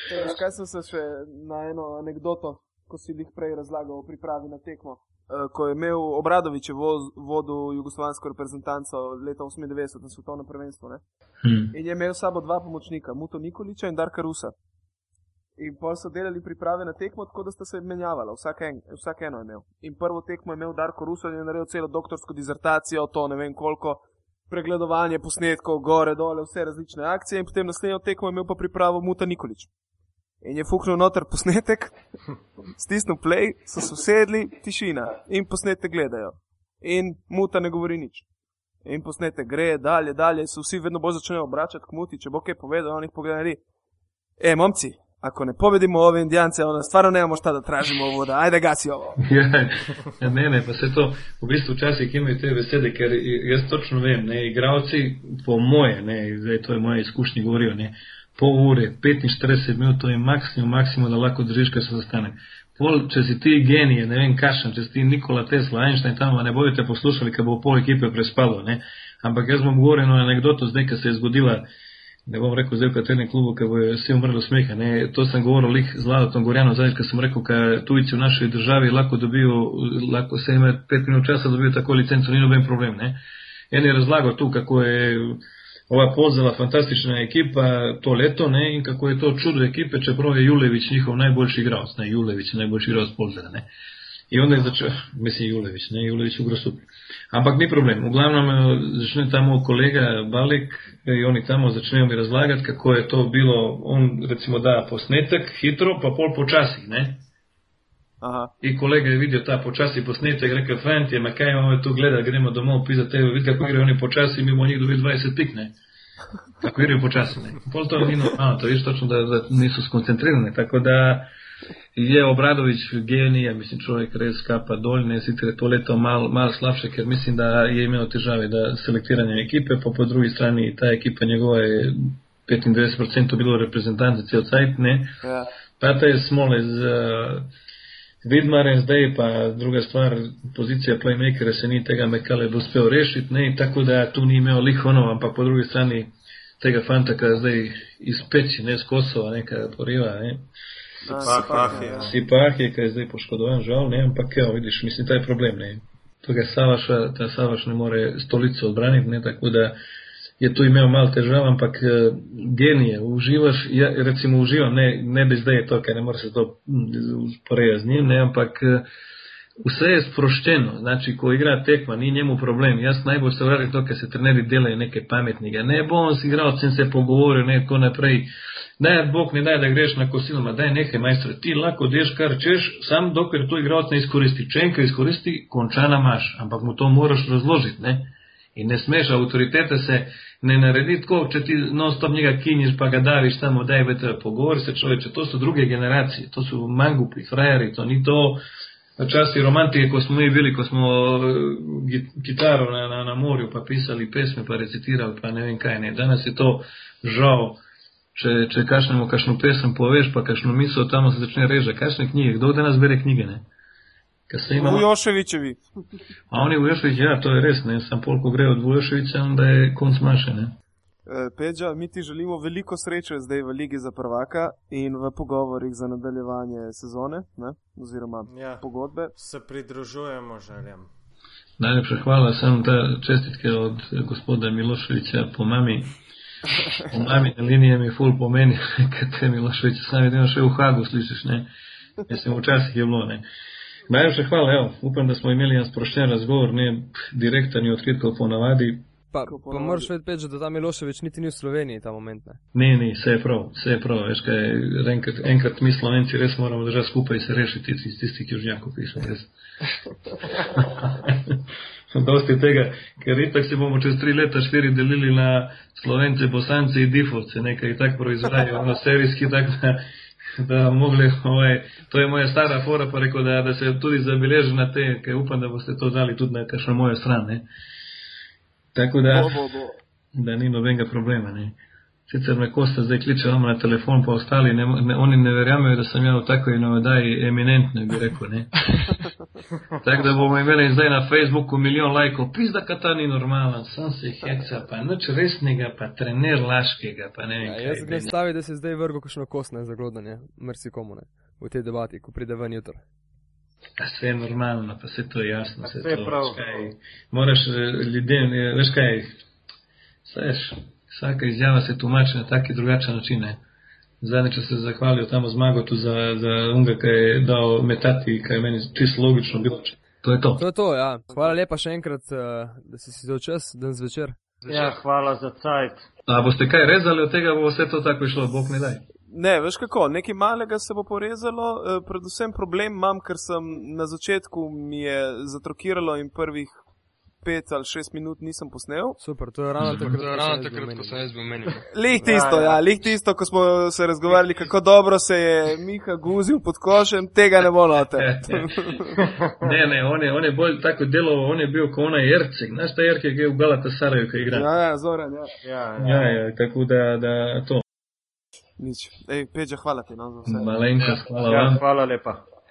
Veš, kaj sem se še na eno anegdoto, ko si jih prej razlagal o pripravi na tekmo. Uh, ko je imel Obradovič vodil jugoslovansko reprezentanco leta 98 na svetovnem prvenstvu. Hmm. In je imel s sabo dva pomočnika, Muto Nikoliča in Darka Rusa. In pol so delali priprave na tekmo, tako da sta se menjavala, vsak, en, vsak eno je imel. In prvo tekmo je imel Darko Ruso in je naredil celo doktorsko dizertacijo, to ne vem koliko, pregledovanje posnetkov, gore, dole, vse različne akcije. In potem naslednjo tekmo je imel pa pripravo Muta Nikolič. In je fuhnil noter posnetek, stisnil play, so sosedli, tišina in posnetek gledajo. In Muta ne govori nič. In posnetek gre dalje, dalje, se vsi vedno bolj začnejo obračati k Muti, če bo kaj povedal, on jih pogleda. E, momci, ako ne povedimo ove indijance, onda stvarno nemamo šta da tražimo voda, ajde gasi ovo. ja, ne, ne, pa se to v bistvu včasih imaju te besede, ker jaz točno vem, ne, igravci po moje, ne, zdaj to je moje izkušnje govorio, ne, pol ure, 45 minut, to je maksimum, maksimum da lako držiš, kad se zastane. Pol, če si ti genije, ne vem kašan, če si ti Nikola Tesla, Einstein tamo, ne budete poslušali, kad bo pol ekipe prespalo, ne, ampak jaz bom govoril eno anegdoto zdaj, kad se je zgodila, ne bom rekel zdaj v katerem klubu, ker bo vsi umrli smeha. Ne. To sem govoril lih z Ladotom Gorjanom, zdaj, ker sem rekel, ker tujci v naši državi lahko dobijo, lahko se ima pet minut časa dobijo tako licenco, ni noben problem. Ne. En je razlagal tu, kako je ova pozela fantastična ekipa to leto ne, in kako je to čudo ekipe, čeprav je Julević njihov najboljši igralec, ne Julević, najboljši igralec pozela. Ne. I onda je začeo, mislim Julević, ne Julević u Grosupi. Ampak ni problem. Uglavnom začne tamo kolega Balik i oni tamo začnejo mi razlagati kako je to bilo, on recimo da posnetak hitro, pa pol počasi, ne? Aha. I kolega je vidio ta počasi posnetak, rekao, fant je, ma kaj imamo tu gleda, gremo domov, pisa tebe, vidi kako igraju oni počasi, mi imamo njih dobiti 20 pik, ne? Kako igraju počasi, ne? Pol to ni, a, to je točno da, da nisu skoncentrirane, tako da je Obradović genija, mislim čovjek res kapa dolj, ne sicer to leto mal, mal slabše, ker mislim da je imel težave da selektiranje ekipe, pa po drugi strani ta ekipa njegova je 95% bilo reprezentance cel cajt, ne. Ja. Pa ta je smole z uh, Vidmaren zdaj, pa druga stvar, pozicija playmakera se ni tega Mekale uspel rešiti, ne, tako da tu ni imel lihono, ampak po drugi strani tega fanta, ki zdaj izpeči, ne, z Kosova, neka poriva, ne. Sipah je, ki je zdaj poškodovan, žal, ne, ampak evo, vidiš, mislim, ta je problem, ne. Toga Savaša, ta Savaš ne more stolico odbraniti, ne, tako da je tu imel malo težav, ampak uh, genije, uživaš, ja, recimo uživam, ne, ne bi zdaj to, ker ne more se to usporediti z njim, ne, ampak uh, vse je sproščeno, znači, ko igra tekma, ni njemu problem, jaz najbolj se vrati to, ker se treneri delajo nekaj pametnega, ne bom si igral, sem se pogovoril, ne, tako naprej, daj, Bog ne daj, da greš na kosilo, ma daj nekaj majstra, ti lahko deš kar češ, sam dokler to igralec ne izkoristi, če enkrat izkoristi, končana maš, ampak mu to moraš razložiti, ne, in ne smeš, avtoritete se ne naredi tako, če ti non stop njega kinjiš, pa ga daviš tamo, daj, vete, pogovori se človeče, to so druge generacije, to su mangupi, frajeri, to ni to, časti romantike, ko smo mi bili, ko smo kitaro na, na, na morju, pa pisali pesme, pa recitirali, pa ne vem kaj, ne, danes je to žal, če, če kašnemo kakšno pesem poveš, pa kakšno misel, tamo se začne reže. Kakšne knjige? Kdo danes bere knjige? Ne? Imamo... Vujoševičevi. A oni Vujoševič, ja, to je res, ne, sam polko gre od Vujoševiča, onda je konc maše, ne. E, Peđa, mi ti želimo veliko sreče zdaj v Ligi za prvaka in v pogovorih za nadaljevanje sezone, ne? oziroma ja, pogodbe. Se pridružujemo željem. Najlepša hvala, sem ta čestitke od gospoda Miloševića po mami. Po mami na liniji mi ful pomeni, kad te Milošević sam jedino še u Hagu slišiš, ne? Mislim, včasih je bilo, ne? Najlepša hvala, evo, upam da smo imeli jedan sprošten razgovor, ne direktan i otkrit kao po navadi. Pa, pa moraš vedeti, da ta Miloševič niti ni v Sloveniji ta moment. Ne, ne, ne vse je prav, vse je prav. Veš, kaj, enkrat, enkrat mi Slovenci res moramo držati skupaj in se rešiti iz tistih južnjakov, ki so res. Dosti tega, ker itak se bomo čez tri leta štiri delili na Slovence, Bosance in Difovce, nekaj tak proizvajajo, na serijski tak, da, da mogli, ovaj, to je moja stara fora, pa rekel, da, da se tudi zabeleži na te, ker upam, da boste to dali tudi na kakšno mojo stran. Ne. Tako da, bo, bo, bo. da ni nobenega problema. Ne. Sicer me Kosta zdaj kliče vam na telefon, pa ostali, ne, ne, oni ne verjamejo, da sem jaz v takoj novodaji eminentno, bi rekel. Tako da bomo imeli zdaj na Facebooku milijon lajkov, pizda, ka ta ni normalen, sem se heca, pa nič resnega, pa trener laškega, pa ne vem. Ja, jaz ne stavi, da se zdaj vrgo kakšno kostne zaglodanje, mrsi komu ne, v tej debati, ko pride ven jutro. A vse je normalno, pa se to je jasno. Se to, prav. Kaj, moraš eh, ljudem, eh, veš kaj, veš, vsaka izjava se tumači na taki drugačen način. Zadnjič se zahvalil tam zmagotu za, za unga, ki je dal metati, kaj je meni čisto logično bilo. To je to. To je to, ja. Hvala lepa še enkrat, eh, da si si vzel čas, dan zvečer. Ja, hvala za cajt. A boste kaj rezali od tega, bo vse to tako išlo, bog ne daj. Ne, veš kako, nekaj malega se bo porezalo, eh, predvsem problem imam, ker sem na začetku mi je zatrokiralo in prvih pet ali šest minut nisem posnel. Super, to je ravno takrat, je ravno takrat ko sem jaz bil menil. Lih tisto, ja, ja, lih tisto, ko smo se razgovarjali, kako dobro se je Miha guzil pod košem, tega ne bo note. ne, ne, on je, on je bolj tako deloval, on je bil kot onaj Erceg, znaš ta Erceg je v Galata Saraju, ki igra. Ja, ja, Zoran, ja. Ja, ja, ja, ja tako da, da to. Nič. Ej, Peđa, hvala ti, no, za vse. Malenkost, hvala ja. Hvala lepa.